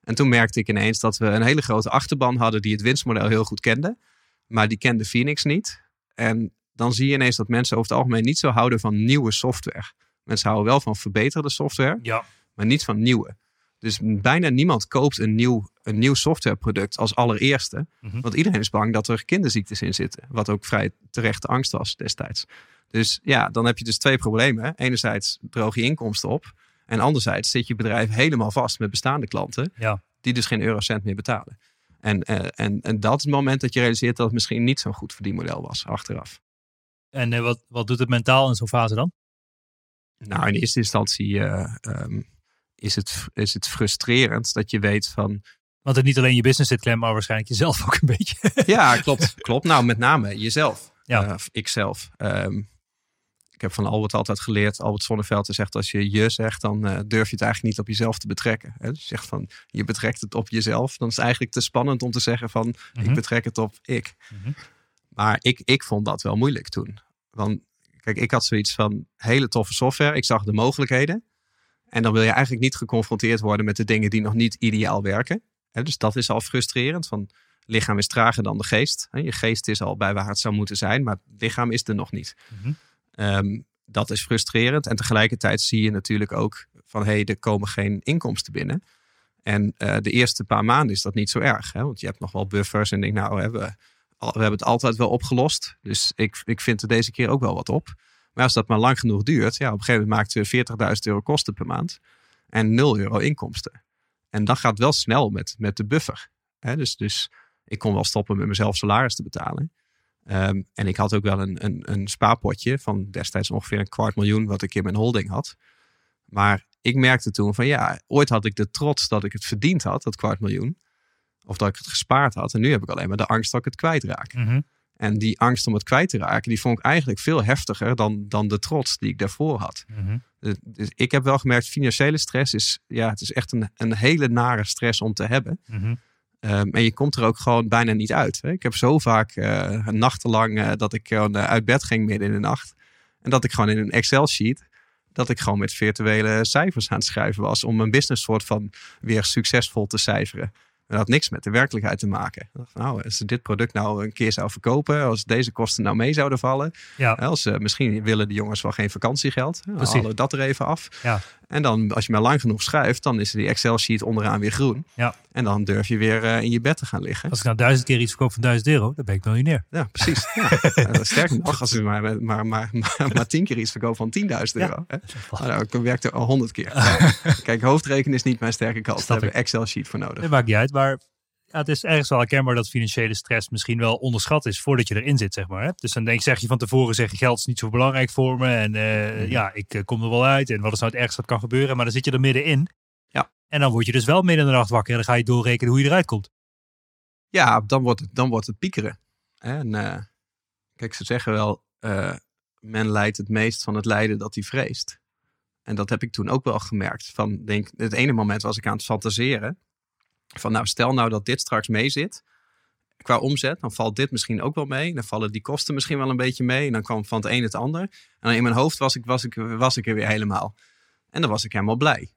En toen merkte ik ineens dat we een hele grote achterban hadden. die het winstmodel heel goed kende. maar die kende Phoenix niet. En dan zie je ineens dat mensen over het algemeen niet zo houden van nieuwe software. Mensen houden wel van verbeterde software, ja. maar niet van nieuwe. Dus bijna niemand koopt een nieuw, een nieuw softwareproduct als allereerste. Mm -hmm. Want iedereen is bang dat er kinderziektes in zitten. Wat ook vrij terechte angst was destijds. Dus ja, dan heb je dus twee problemen. Enerzijds droog je inkomsten op. En anderzijds zit je bedrijf helemaal vast met bestaande klanten. Ja. Die dus geen eurocent meer betalen. En, uh, en, en dat is het moment dat je realiseert dat het misschien niet zo'n goed verdienmodel was achteraf. En uh, wat, wat doet het mentaal in zo'n fase dan? Nou, in eerste instantie uh, um, is, het, is het frustrerend dat je weet van. Want het niet alleen je business zit klem, maar waarschijnlijk jezelf ook een beetje. ja, klopt. klopt. Nou, met name jezelf. Ja. Uh, ikzelf. Um, ik heb van Albert altijd geleerd. Albert Zonneveld zegt als je je zegt, dan uh, durf je het eigenlijk niet op jezelf te betrekken. Hè? Dus je zegt van je betrekt het op jezelf. Dan is het eigenlijk te spannend om te zeggen van mm -hmm. ik betrek het op ik. Mm -hmm. Maar ik, ik vond dat wel moeilijk toen. Want Kijk, ik had zoiets van hele toffe software. Ik zag de mogelijkheden. En dan wil je eigenlijk niet geconfronteerd worden met de dingen die nog niet ideaal werken. dus dat is al frustrerend. Van lichaam is trager dan de geest. Je geest is al bij waar het zou moeten zijn, maar het lichaam is er nog niet. Mm -hmm. um, dat is frustrerend. En tegelijkertijd zie je natuurlijk ook van hé, hey, er komen geen inkomsten binnen. En uh, de eerste paar maanden is dat niet zo erg. Hè? Want je hebt nog wel buffers en denk nou, hebben we we hebben het altijd wel opgelost. Dus ik, ik vind er deze keer ook wel wat op. Maar als dat maar lang genoeg duurt, ja, op een gegeven moment maakt we 40.000 euro kosten per maand en 0 euro inkomsten. En dat gaat wel snel met, met de buffer. Dus, dus ik kon wel stoppen met mezelf salaris te betalen. Um, en ik had ook wel een, een, een spaarpotje van destijds ongeveer een kwart miljoen wat ik in mijn holding had. Maar ik merkte toen van ja, ooit had ik de trots dat ik het verdiend had, dat kwart miljoen. Of dat ik het gespaard had. En nu heb ik alleen maar de angst dat ik het kwijtraak. Mm -hmm. En die angst om het kwijt te raken, die vond ik eigenlijk veel heftiger dan, dan de trots die ik daarvoor had. Mhm. Dus, dus ik heb wel gemerkt, financiële stress is, ja, het is echt een, een hele nare stress om te hebben. Um, en je komt er ook gewoon bijna niet uit. Hè? Ik heb zo vaak uh, nachtenlang uh, dat ik gewoon uh, uit bed ging midden in de nacht. En dat ik gewoon in een Excel-sheet, dat ik gewoon met virtuele cijfers aan het schrijven was. Om mijn business soort van weer succesvol te cijferen. Dat had niks met de werkelijkheid te maken. Nou, als ze dit product nou een keer zou verkopen, als deze kosten nou mee zouden vallen. Ja. Als, uh, misschien willen de jongens wel geen vakantiegeld. Dan Precies. halen we dat er even af. Ja. En dan, als je maar lang genoeg schrijft, dan is die Excel-sheet onderaan weer groen. Ja. En dan durf je weer uh, in je bed te gaan liggen. Als ik nou duizend keer iets verkoop van duizend euro, dan ben ik miljonair. Ja, precies. Ja. uh, sterker nog, als je maar, maar, maar, maar, maar tien keer iets verkoopt van 10.000 euro. Hè? Nou, dan werkt er al honderd keer. Kijk, hoofdrekenen is niet mijn sterke kant. Daar hebben we Excel-sheet voor nodig. Dat maakt niet uit, maar ja, het is ergens wel herkenbaar dat financiële stress misschien wel onderschat is voordat je erin zit, zeg maar. Hè? Dus dan denk, zeg je van tevoren, zeg je geld is niet zo belangrijk voor me en uh, ja, ik uh, kom er wel uit en wat is nou het ergste wat kan gebeuren, maar dan zit je er middenin. En dan word je dus wel midden in de nacht wakker en dan ga je doorrekenen hoe je eruit komt. Ja, dan wordt het, dan wordt het piekeren. En uh, kijk, ze zeggen wel, men leidt het meest van het lijden dat hij vreest. En dat heb ik toen ook wel gemerkt. Van, denk, het ene moment was ik aan het fantaseren van nou, stel nou dat dit straks mee zit qua omzet, dan valt dit misschien ook wel mee. Dan vallen die kosten misschien wel een beetje mee. En dan kwam van het een het ander. En in mijn hoofd was ik, was, ik, was ik er weer helemaal. En dan was ik helemaal blij.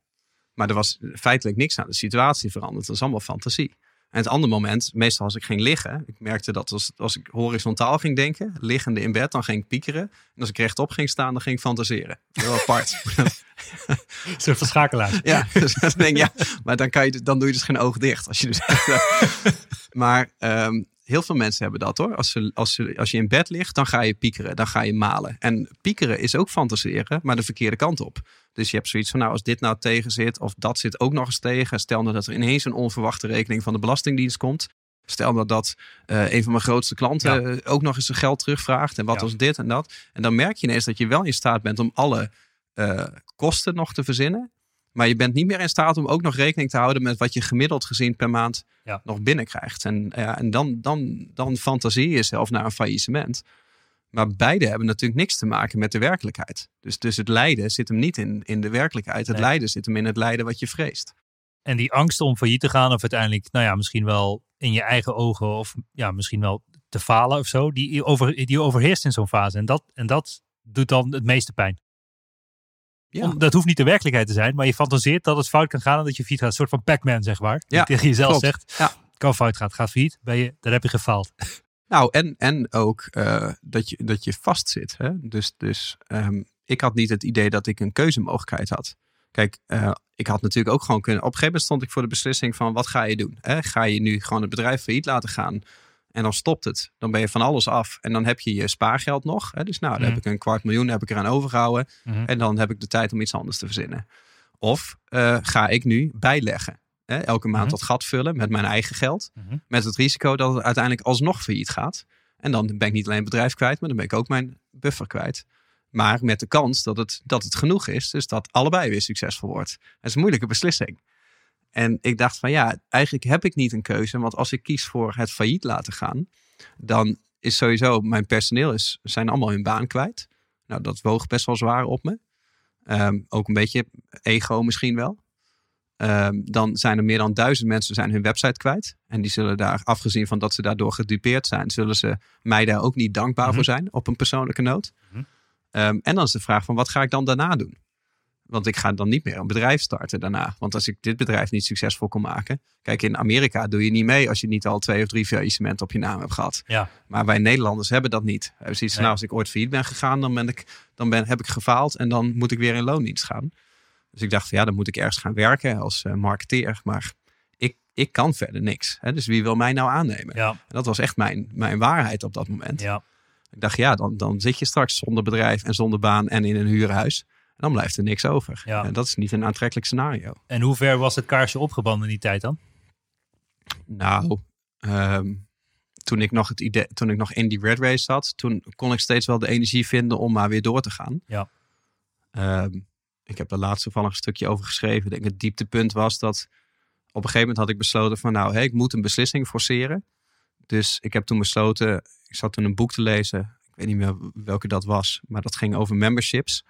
Maar er was feitelijk niks aan de situatie veranderd. Dat is allemaal fantasie. En het andere moment, meestal als ik ging liggen, ik merkte dat als, als ik horizontaal ging denken, liggende in bed, dan ging ik piekeren. En als ik rechtop ging staan, dan ging ik fantaseren. Heel apart. Een soort van schakelaar. Ja, dus dan denk ik, ja, maar dan, kan je, dan doe je dus geen oog dicht. Als je dus, maar um, heel veel mensen hebben dat hoor. Als, ze, als, ze, als je in bed ligt, dan ga je piekeren, dan ga je malen. En piekeren is ook fantaseren, maar de verkeerde kant op. Dus je hebt zoiets van, nou, als dit nou tegen zit, of dat zit ook nog eens tegen. Stel nou dat er ineens een onverwachte rekening van de Belastingdienst komt. Stel nou dat uh, een van mijn grootste klanten ja. ook nog eens zijn geld terugvraagt. En wat ja. was dit en dat. En dan merk je ineens dat je wel in staat bent om alle uh, kosten nog te verzinnen. Maar je bent niet meer in staat om ook nog rekening te houden met wat je gemiddeld gezien per maand ja. nog binnenkrijgt. En, ja, en dan, dan, dan fantaseer je jezelf naar een faillissement. Maar beide hebben natuurlijk niks te maken met de werkelijkheid. Dus, dus het lijden zit hem niet in, in de werkelijkheid. Het Nee. lijden zit hem in het lijden wat je vreest. En die angst om failliet te gaan, of uiteindelijk, nou ja, misschien wel in je eigen ogen, of ja, misschien wel te falen of zo, die, over, die overheerst in zo'n fase. En dat, en dat doet dan het meeste pijn. Ja. Dat hoeft niet de werkelijkheid te zijn, maar je fantaseert dat het fout kan gaan en dat je failliet gaat. Een soort van Pac-Man, zeg maar. Die Ja, tegen jezelf klopt. zegt, Ja. kan fout gaat, gaat failliet, ben je, dan heb je gefaald. Nou, en, en ook eh, dat, je, dat je vastzit. Hè? Dus, dus ehm, ik had niet het idee dat ik een keuzemogelijkheid had. Kijk, eh, ik had natuurlijk ook gewoon kunnen. Op een gegeven moment stond ik voor de beslissing van wat ga je doen? Hè? Ga je nu gewoon het bedrijf failliet laten gaan? En dan stopt het. Dan ben je van alles af. En dan heb je je spaargeld nog. Hè? Dus nou, dan Mhm. heb ik een kwart miljoen heb ik eraan overgehouden. Mhm. En dan heb ik de tijd om iets anders te verzinnen. Of eh, ga ik nu bijleggen? Hè? Elke maand Mhm. dat gat vullen met mijn eigen geld. Mhm. Met het risico dat het uiteindelijk alsnog failliet gaat. En dan ben ik niet alleen het bedrijf kwijt, maar dan ben ik ook mijn buffer kwijt. Maar met de kans dat het, dat het genoeg is, dus dat allebei weer succesvol wordt. Dat is een moeilijke beslissing. En ik dacht van ja, eigenlijk heb ik niet een keuze. Want als ik kies voor het failliet laten gaan, dan is sowieso mijn personeel is, zijn allemaal hun baan kwijt. Nou, dat woog best wel zwaar op me. Ehm, ook een beetje ego misschien wel. Ehm, dan zijn er meer dan duizend mensen zijn hun website kwijt. En die zullen daar, afgezien van dat ze daardoor gedupeerd zijn, zullen ze mij daar ook niet dankbaar Mhm. voor zijn op een persoonlijke noot. Mhm. Ehm, en dan is de vraag van wat ga ik dan daarna doen? Want ik ga dan niet meer een bedrijf starten daarna. Want als ik dit bedrijf niet succesvol kon maken. Kijk, in Amerika doe je niet mee als je niet al twee of drie faillissementen op je naam hebt gehad. Ja. Maar wij Nederlanders hebben dat niet. We hebben zoiets Nee. nou, als ik ooit failliet ben gegaan, dan, ben ik, dan ben, heb ik gefaald en dan moet ik weer in loondienst gaan. Dus ik dacht ja, dan moet ik ergens gaan werken als eh, marketeer. Maar ik, ik kan verder niks. Hè? Dus wie wil mij nou aannemen? Ja, En dat was echt mijn, mijn waarheid op dat moment. ja. Ik dacht ja, dan, dan zit je straks zonder bedrijf en zonder baan en in een huurhuis. En dan blijft er niks over. Ja. En dat is niet een aantrekkelijk scenario. En hoe ver was het kaarsje opgebrand in die tijd dan? Nou, ehm, toen, ik nog het idee, toen ik nog in die red race zat, toen kon ik steeds wel de energie vinden om maar weer door te gaan. Ja. Ehm, ik heb er laatst toevallig een stukje over geschreven. Ik denk het dieptepunt was dat op een gegeven moment had ik besloten van nou, hé, ik moet een beslissing forceren. Dus ik heb toen besloten, ik zat toen een boek te lezen. Ik weet niet meer welke dat was, maar dat ging over memberships.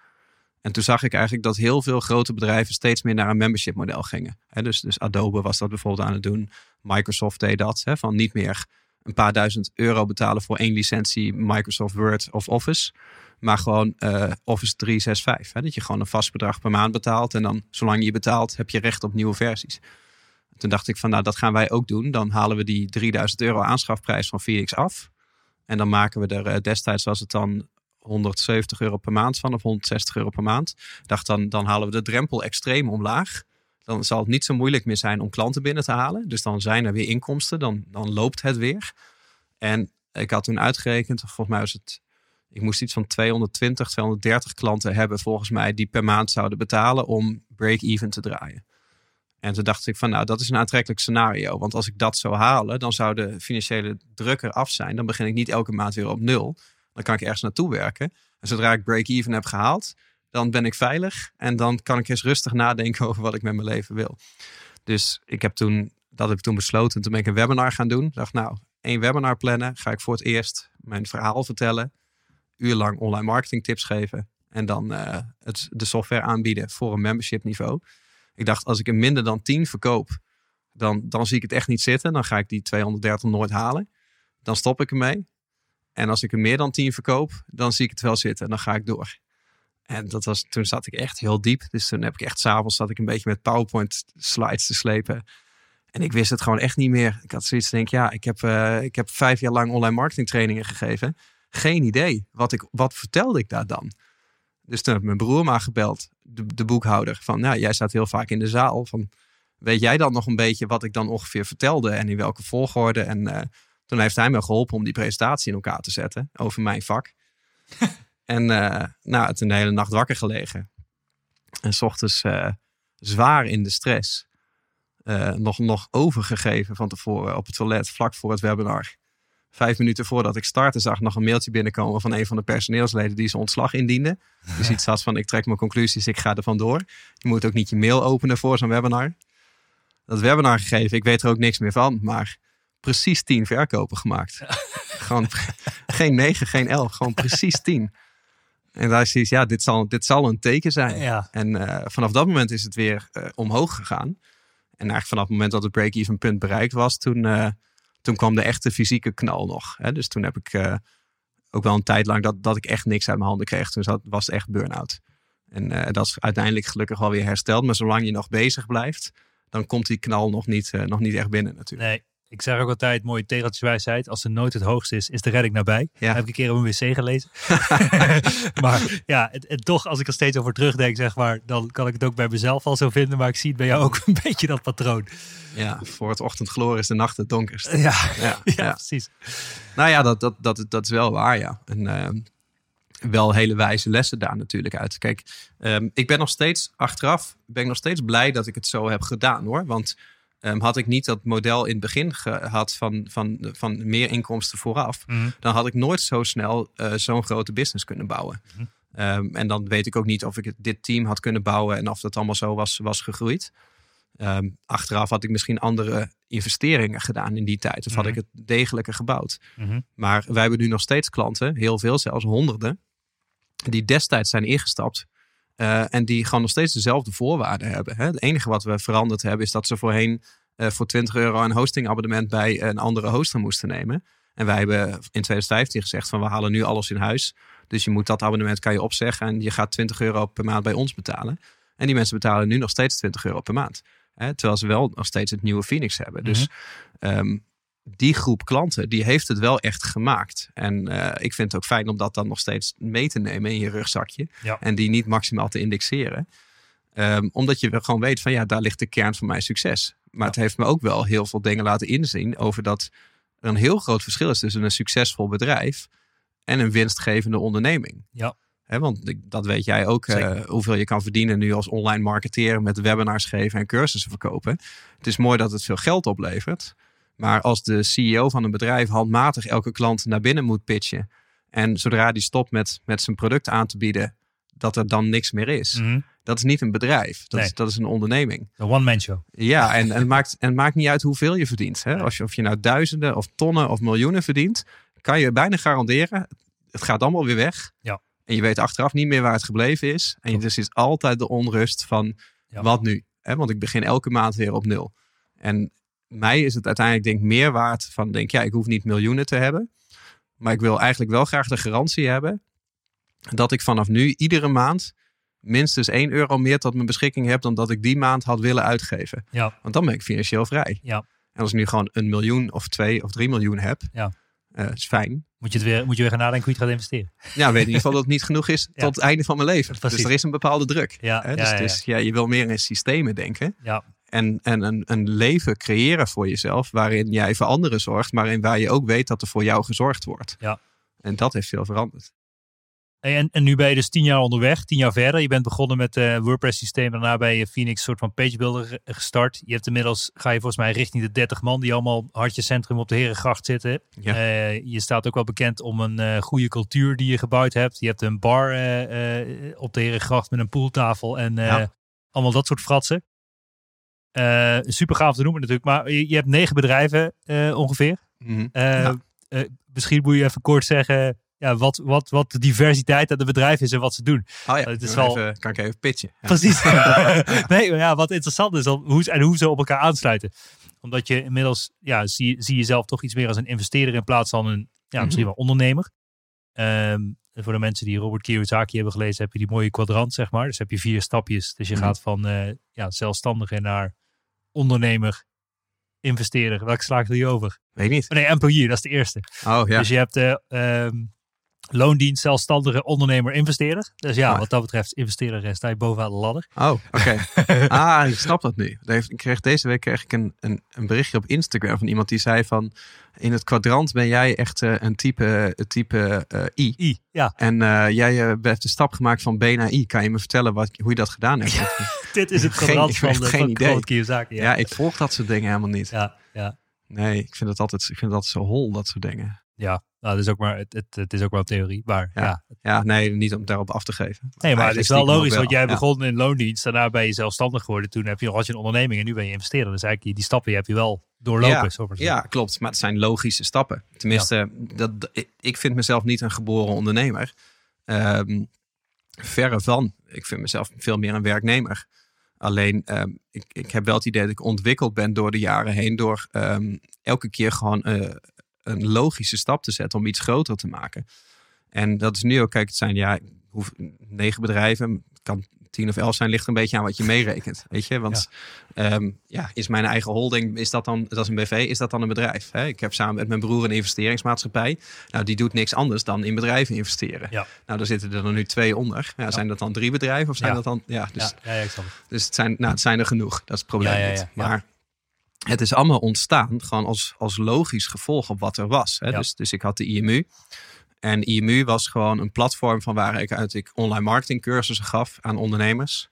En toen zag ik eigenlijk dat heel veel grote bedrijven steeds meer naar een membership model gingen. dus, dus Adobe was dat bijvoorbeeld aan het doen. Microsoft deed dat. van niet meer een paar duizend euro betalen voor één licentie Microsoft Word of Office. Maar gewoon uh, Office 365. Hè? Dat je gewoon een vast bedrag per maand betaalt. En dan, zolang je betaalt, heb je recht op nieuwe versies. Toen dacht ik van, nou, dat gaan wij ook doen. Dan halen we die 3000 euro aanschafprijs van Phoenix af. En dan maken we er uh, destijds was het dan 170 euro per maand van of 160 euro per maand. dacht dan, dan halen we de drempel extreem omlaag. Dan zal het niet zo moeilijk meer zijn om klanten binnen te halen. Dus dan zijn er weer inkomsten, dan, dan loopt het weer. En ik had toen uitgerekend, volgens mij was het ik moest iets van 220, 230 klanten hebben volgens mij die per maand zouden betalen om break-even te draaien. En toen dacht ik van nou, dat is een aantrekkelijk scenario. Want als ik dat zou halen, dan zou de financiële druk eraf zijn. Dan begin ik niet elke maand weer op nul. Dan kan ik ergens naartoe werken. En zodra ik break-even heb gehaald, dan ben ik veilig. En dan kan ik eens rustig nadenken over wat ik met mijn leven wil. Dus ik heb toen, dat heb ik toen besloten. Toen ben ik een webinar gaan doen. Ik dacht nou, één webinar plannen. Ga ik voor het eerst mijn verhaal vertellen uur lang online marketing tips geven. En dan uh, het, de software aanbieden voor een membership niveau. Ik dacht, als ik er minder dan 10 verkoop, dan, dan zie ik het echt niet zitten. Dan ga ik die 230 nooit halen. Dan stop ik ermee. En als ik er meer dan 10 verkoop, dan zie ik het wel zitten. En dan ga ik door. En dat was, toen zat ik echt heel diep. Dus toen heb ik echt s'avonds zat ik een beetje met PowerPoint slides te slepen. En ik wist het gewoon echt niet meer. Ik had zoiets denk, ja, ik heb, uh, ik heb vijf jaar lang online marketing trainingen gegeven. Geen idee. Wat, ik, wat vertelde ik daar dan? Dus toen heb mijn broer maar gebeld, de, de boekhouder. Van, nou, jij staat heel vaak in de zaal. Van, weet jij dan nog een beetje wat ik dan ongeveer vertelde en in welke volgorde? En uh, toen heeft hij me geholpen om die presentatie in elkaar te zetten over mijn vak. en uh, nou, toen de hele nacht wakker gelegen. En s ochtends uh, zwaar in de stress. nog, nog overgegeven van tevoren op het toilet vlak voor het webinar vijf minuten voordat ik startte, zag ik nog een mailtje binnenkomen van een van de personeelsleden die zijn ontslag indiende. Dus iets had van: ik trek mijn conclusies, ik ga er vandoor. Je moet ook niet je mail openen voor zo'n webinar. Dat webinar gegeven, ik weet er ook niks meer van, maar precies tien verkopen gemaakt. gewoon geen negen, geen elf, gewoon precies tien. En daar is iets, ja, dit zal, dit zal een teken zijn. Ja. En uh, vanaf dat moment is het weer uh, omhoog gegaan. En eigenlijk vanaf het moment dat het break-even punt bereikt was, toen, uh, toen kwam de echte fysieke knal nog. Hè? Dus toen heb ik ook wel een tijd lang dat, dat ik echt niks uit mijn handen kreeg. Toen zat, was het echt burn-out. En dat is uiteindelijk gelukkig wel weer hersteld. Maar zolang je nog bezig blijft, dan komt die knal nog niet, nog niet echt binnen natuurlijk. Nee, ik zeg ook altijd, mooie tegeltjeswijsheid. Als de nood het hoogste is, is de redding nabij. Ja. heb ik een keer op een wc gelezen. maar ja, het, het, toch, als ik er steeds over terugdenk, zeg maar, dan kan ik het ook bij mezelf al zo vinden. Maar ik zie het bij jou ook een beetje dat patroon. Ja, voor het ochtendgloor is de nacht het donkerst. Ja, ja, ja, ja. precies. Nou ja, dat, dat, dat, dat is wel waar, ja. En uh, wel hele wijze lessen daar natuurlijk uit. Kijk, um, ik ben nog steeds, achteraf, ben ik nog steeds blij dat ik het zo heb gedaan hoor. Want Um, had ik niet dat model in het begin gehad van, van, van meer inkomsten vooraf, mm. dan had ik nooit zo snel uh, zo'n grote business kunnen bouwen. Mm. Um, en dan weet ik ook niet of ik dit team had kunnen bouwen en of dat allemaal zo was, was gegroeid. Um, achteraf had ik misschien andere investeringen gedaan in die tijd. Of had ik het degelijker gebouwd. -hmm. Maar wij hebben nu nog steeds klanten, heel veel, zelfs honderden, die destijds zijn ingestapt. Uh, en die gewoon nog steeds dezelfde voorwaarden hebben. Hè? Het enige wat we veranderd hebben is dat ze voorheen uh, voor 20 euro een hostingabonnement bij een andere hoster moesten nemen. En wij hebben in 2015 gezegd van we halen nu alles in huis. Dus je moet dat abonnement kan je opzeggen en je gaat 20 euro per maand bij ons betalen. En die mensen betalen nu nog steeds 20 euro per maand. Hè? Terwijl ze wel nog steeds het nieuwe Phoenix hebben. Mm -hmm. Dus um, die groep klanten, die heeft het wel echt gemaakt. En uh, ik vind het ook fijn om dat dan nog steeds mee te nemen in je rugzakje. Ja. En die niet maximaal te indexeren. Um, omdat je gewoon weet van ja, daar ligt de kern van mijn succes. Maar ja. het heeft me ook wel heel veel dingen laten inzien over dat er een heel groot verschil is tussen een succesvol bedrijf en een winstgevende onderneming. Ja. He, want dat weet jij ook, uh, hoeveel je kan verdienen nu als online marketeer met webinars geven en cursussen verkopen. Het is mooi dat het veel geld oplevert. Maar als de CEO van een bedrijf handmatig elke klant naar binnen moet pitchen. En zodra die stopt met, met zijn product aan te bieden, dat er dan niks meer is. Mm -hmm. Dat is niet een bedrijf. Dat, nee. is, dat is een onderneming. Een one-man show. Ja, en, en, het maakt, en het maakt niet uit hoeveel je verdient. Hè? Als je, of je nou duizenden of tonnen of miljoenen verdient. kan je bijna garanderen, het gaat allemaal weer weg. Ja. En je weet achteraf niet meer waar het gebleven is. En Klopt. dus is altijd de onrust van Ja. wat nu? Hè, want ik begin elke maand weer op nul. En mij is het uiteindelijk denk ik meer waard van denk ja, ik hoef niet miljoenen te hebben. Maar ik wil eigenlijk wel graag de garantie hebben dat ik vanaf nu iedere maand minstens 1 euro meer tot mijn beschikking heb dan dat ik die maand had willen uitgeven. Ja. Want dan ben ik financieel vrij. Ja. En als ik nu gewoon een miljoen of twee of drie miljoen heb, Ja. eh, is fijn. Moet je, het weer, moet je weer gaan nadenken hoe je het gaat investeren. Ja, weet in ieder geval dat het niet genoeg is Ja. tot het einde van mijn leven. Precies. Dus er is een bepaalde druk. Ja, Hè? Dus, ja, ja. dus ja, je wil meer in systemen denken. Ja. En, en een, een leven creëren voor jezelf waarin jij voor anderen zorgt, maar in waar je ook weet dat er voor jou gezorgd wordt. Ja. En dat heeft veel veranderd. En, en nu ben je dus tien jaar onderweg, tien jaar verder. Je bent begonnen met het WordPress systeem. Daarna ben je Phoenix soort van pagebuilder ge- gestart. Je hebt inmiddels, ga je volgens mij richting de 30 man die allemaal hartje centrum op de Herengracht zitten. Ja. Eh, je staat ook wel bekend om een eh, goede cultuur die je gebouwd hebt. Je hebt een bar eh, eh, op de Herengracht met een pooltafel en eh, Ja. allemaal dat soort fratsen. Eh, super gaaf te noemen natuurlijk. Maar je, je hebt negen bedrijven eh, ongeveer. Mhm. Eh, Ja. misschien moet je even kort zeggen ja, wat, wat, wat de diversiteit aan de bedrijven is en wat ze doen. Oh ja, het is wel- even- kan ik even pitchen. Ja. Precies. nee, maar ja, wat interessant is dan hoe, en hoe ze op elkaar aansluiten. Omdat je inmiddels, ja, zie, zie jezelf toch iets meer als een investeerder in plaats van een, ja, misschien wel ondernemer. Ehm, en voor de mensen die Robert Kiyosaki hebben gelezen, heb je die mooie kwadrant, zeg maar. Dus heb je vier stapjes. Dus je Mhm. gaat van eh, ja, zelfstandige naar ondernemer, investeerder. Welke slaag doe je over? Weet niet. Oh, nee, employee, dat is de eerste. Oh ja. Dus je hebt de ehm, loondienst, zelfstandige ondernemer, investeerder. Dus ja, Ah. wat dat betreft, investeerder eh, sta je bovenaan de ladder. Oh, oké. ah, ik snap dat nu. Ik kreeg, deze week kreeg ik een, een, een berichtje op Instagram van iemand die zei van... In het kwadrant ben jij echt eh, een type, een type eh, I. I, ja. En eh, jij eh, hebt de stap gemaakt van B naar I. Kan je me vertellen wat, hoe je dat gedaan hebt? Ja, Dit is het Geen- kwadrant ik van, de, geen van idee. Kiyosaki. Ja, ik volg dat soort dingen helemaal niet. ja, ja. Nee, ik vind het altijd, ik vind altijd zo hol, dat soort dingen. ja. Nou, het is ook maar, het, het, het is ook wel een theorie. Maar ja. Ja. Ja, nee, niet om daarop af te geven. Nee, maar het is wel logisch, stiekem want jij wel. begon in loondienst. Daarna ben je zelfstandig geworden. Toen heb je, had je een onderneming en nu ben je investeerder. Dus eigenlijk die stappen heb je wel doorlopen. Ja, Ja, klopt. Maar het zijn logische stappen. Tenminste, dat, dat- ik- ik vind mezelf niet een geboren ondernemer. Ehm, verre van. Ik vind mezelf veel meer een werknemer. Alleen, ehm, ik, ik heb wel het idee dat ik ontwikkeld ben door de jaren heen. Door ehm, elke keer gewoon eh, een logische stap te zetten om iets groter te maken. En dat is nu ook, kijk, het zijn ja, hoef, negen bedrijven. Het kan tien of elf zijn, ligt een beetje aan wat je meerekent. Weet je, want Ehm, ja, is mijn eigen holding, is dat dan, dat is een BV, is dat dan een bedrijf? Hè? Ik heb samen met mijn broer een investeringsmaatschappij. Nou, die doet niks anders dan in bedrijven investeren. Ja. Nou, daar zitten er dan nu twee onder. Ja, Zijn dat dan drie bedrijven of zijn Ja. dat dan, ja, dus, ja, ja, ja, dus het, zijn, nou, het zijn er genoeg. Dat is het probleem Ja, ja, niet. ja, ja. Maar het is allemaal ontstaan gewoon als, als logisch gevolg op wat er was. Hè? Ja. Dus, dus ik had de IMU. En IMU was gewoon een platform van waaruit ik online marketing cursussen gaf aan ondernemers.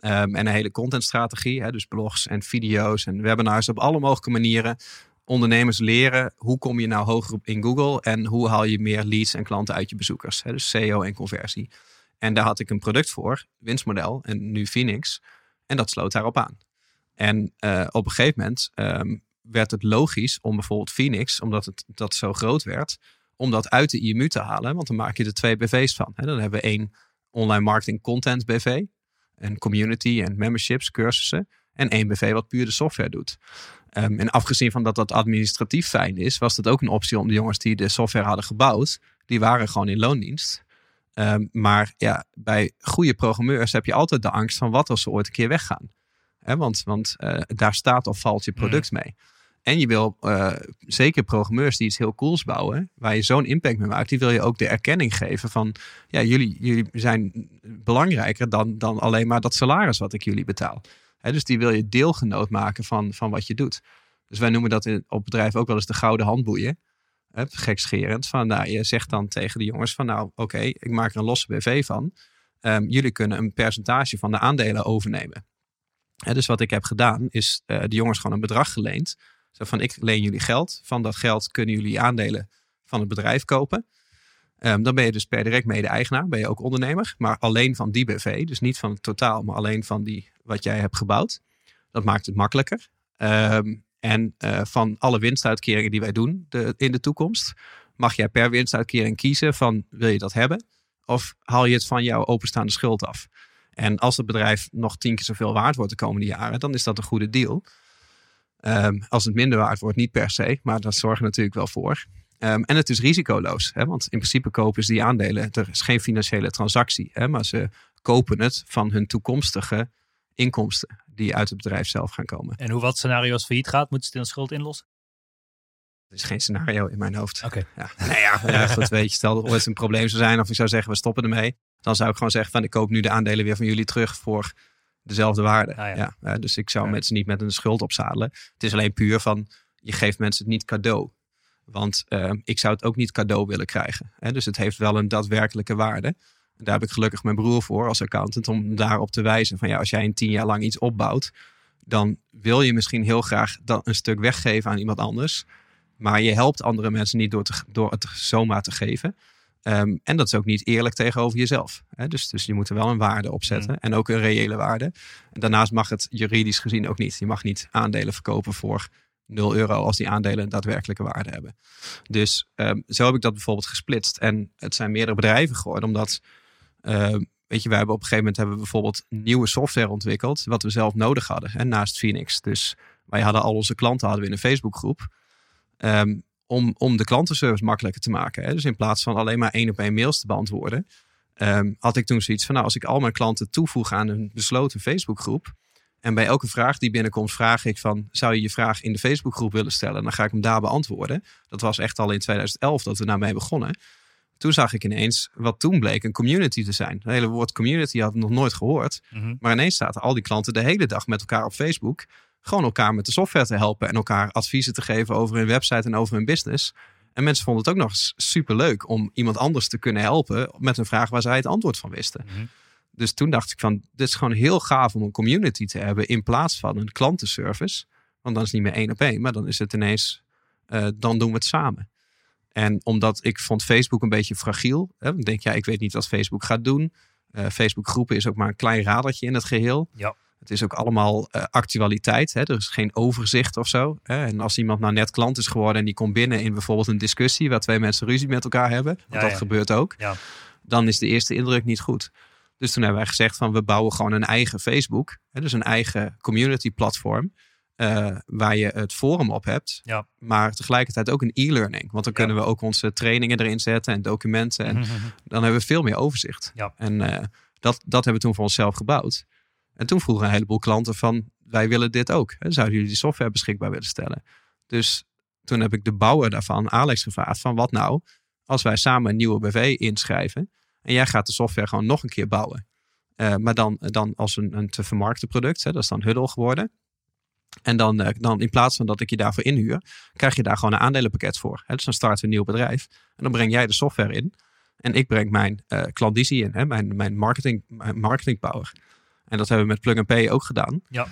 Ehm, en een hele contentstrategie, hè, dus blogs en video's en webinars op alle mogelijke manieren. Ondernemers leren hoe kom je nou hoger op in Google en hoe haal je meer leads en klanten uit je bezoekers. Hè, dus SEO en conversie. En daar had ik een product voor, winstmodel en nu Phoenix. En dat sloot daarop aan. En eh, op een gegeven moment ehm, werd het logisch om bijvoorbeeld Phoenix, omdat het dat zo groot werd, om dat uit de IMU te halen. Want dan maak je er twee BV's van. Hè. Dan hebben we één online marketing content BV, een community en memberships, cursussen. En één BV wat puur de software doet. Ehm, en afgezien van dat dat administratief fijn is, was dat ook een optie om de jongens die de software hadden gebouwd, die waren gewoon in loondienst. Ehm, maar ja, bij goede programmeurs heb je altijd de angst van wat als ze ooit een keer weggaan. Hè, want want eh, daar staat of valt je product mee. En je wil eh, zeker programmeurs die iets heel cools bouwen, waar je zo'n impact mee maakt, die wil je ook de erkenning geven van, ja, jullie, jullie zijn belangrijker dan, dan alleen maar dat salaris wat ik jullie betaal. Hè, dus die wil je deelgenoot maken van, van wat je doet. Dus wij noemen dat in, op bedrijf ook wel eens de gouden handboeien. Hè, gekscherend. Van, nou, je zegt dan tegen de jongens van, nou, oké, ik maak er een losse BV van. Ehm, jullie kunnen een percentage van de aandelen overnemen. Dus wat ik heb gedaan, is eh, de jongens gewoon een bedrag geleend. Zo van, ik leen jullie geld. Van dat geld kunnen jullie aandelen van het bedrijf kopen. Ehm, dan ben je dus per direct mede-eigenaar, ben je ook ondernemer. Maar alleen van die BV, dus niet van het totaal, maar alleen van die wat jij hebt gebouwd. Dat maakt het makkelijker. Ehm, en eh, van alle winstuitkeringen die wij doen de, in de toekomst, mag jij per winstuitkering kiezen van wil je dat hebben? Of haal je het van jouw openstaande schuld af? En als het bedrijf nog tien keer zoveel waard wordt de komende jaren, dan is dat een goede deal. Ehm, als het minder waard wordt, niet per se, maar dat zorgt er natuurlijk wel voor. Ehm, en het is risicoloos, hè, want in principe kopen ze die aandelen. Er is geen financiële transactie, hè, maar ze kopen het van hun toekomstige inkomsten die uit het bedrijf zelf gaan komen. En hoe wat scenario's failliet gaat, moeten ze de schuld inlossen? Er is geen scenario in mijn hoofd. Oké. Ja, nou ja, ja, goed, weet je, stel dat er ooit een probleem zou zijn of ik zou zeggen we stoppen ermee. Dan zou ik gewoon zeggen van ik koop nu de aandelen weer van jullie terug voor dezelfde waarde. Ah, ja. ja. dus ik zou Ja. mensen niet met een schuld opzadelen. Het is alleen puur van je geeft mensen het niet cadeau. Want eh, ik zou het ook niet cadeau willen krijgen. Hè? Dus het heeft wel een daadwerkelijke waarde. En daar heb ik gelukkig mijn broer voor als accountant om daarop te wijzen. Van ja, als jij in tien jaar lang iets opbouwt, dan wil je misschien heel graag dat een stuk weggeven aan iemand anders. Maar je helpt andere mensen niet door, te, door het zomaar te geven. Ehm, en dat is ook niet eerlijk tegenover jezelf. Hè? Dus, dus je moet er wel een waarde op zetten. Mm. En ook een reële waarde. En daarnaast mag het juridisch gezien ook niet. Je mag niet aandelen verkopen voor 0 euro als die aandelen een daadwerkelijke waarde hebben. Dus ehm, zo heb ik dat bijvoorbeeld gesplitst. En het zijn meerdere bedrijven geworden, omdat. ehm, Weet je, wij hebben op een gegeven moment hebben we bijvoorbeeld nieuwe software ontwikkeld, wat we zelf nodig hadden, hè, naast Phoenix. Dus wij hadden al onze klanten hadden we in een Facebookgroep. Ehm, om, om de klantenservice makkelijker te maken. Hè. Dus in plaats van alleen maar één op één mails te beantwoorden, ehm, had ik toen zoiets van, nou, als ik al mijn klanten toevoeg aan een besloten Facebookgroep, en bij elke vraag die binnenkomt, vraag ik van, zou je je vraag in de Facebookgroep willen stellen? Dan ga ik hem daar beantwoorden. Dat was echt al in 2011 dat we daarmee begonnen. Toen zag ik ineens, wat toen bleek, een community te zijn. Het hele woord community had ik nog nooit gehoord. Mhm. Maar ineens zaten al die klanten de hele dag met elkaar op Facebook. Gewoon elkaar met de software te helpen en elkaar adviezen te geven over hun website en over hun business. En mensen vonden het ook nog eens super leuk om iemand anders te kunnen helpen met een vraag waar zij het antwoord van wisten. Mhm. Dus toen dacht ik van, dit is gewoon heel gaaf om een community te hebben in plaats van een klantenservice. Want dan is het niet meer één op één, maar dan is het ineens, eh, dan doen we het samen. En omdat ik vond Facebook een beetje fragiel. Hè, ik denk, ja, ik weet niet wat Facebook gaat doen. Eh Facebook groepen is ook maar een klein radertje in het geheel. Ja. Het is ook allemaal eh, actualiteit. Hè? Er is geen overzicht of zo. Hè? En als iemand nou net klant is geworden en die komt binnen in bijvoorbeeld een discussie waar twee mensen ruzie met elkaar hebben, want Ja, dat ja. gebeurt ook, Ja. dan is de eerste indruk niet goed. Dus toen hebben wij gezegd van we bouwen gewoon een eigen Facebook, hè? dus een eigen community platform. eh, waar je het forum op hebt, Ja. maar tegelijkertijd ook een e-learning. Want dan Ja. kunnen we ook onze trainingen erin zetten en documenten. En Mhm. dan hebben we veel meer overzicht. Ja. En eh, dat, dat hebben we toen voor onszelf gebouwd. En toen vroegen een heleboel klanten van, wij willen dit ook. Zouden jullie die software beschikbaar willen stellen? Dus toen heb ik de bouwer daarvan, Alex, gevraagd van wat nou als wij samen een nieuwe BV inschrijven en jij gaat de software gewoon nog een keer bouwen. Eh, maar dan, dan als een, een te vermarkten product, hè? dat is dan Huddle geworden. En dan, eh, dan in plaats van dat ik je daarvoor inhuur, krijg je daar gewoon een aandelenpakket voor. Hè? Dus dan starten we een nieuw bedrijf. En dan breng jij de software in. En ik breng mijn eh klandizie in, hè? Mijn, mijn, marketing, mijn marketing power. En dat hebben we met Plug and Pay ook gedaan. Ja.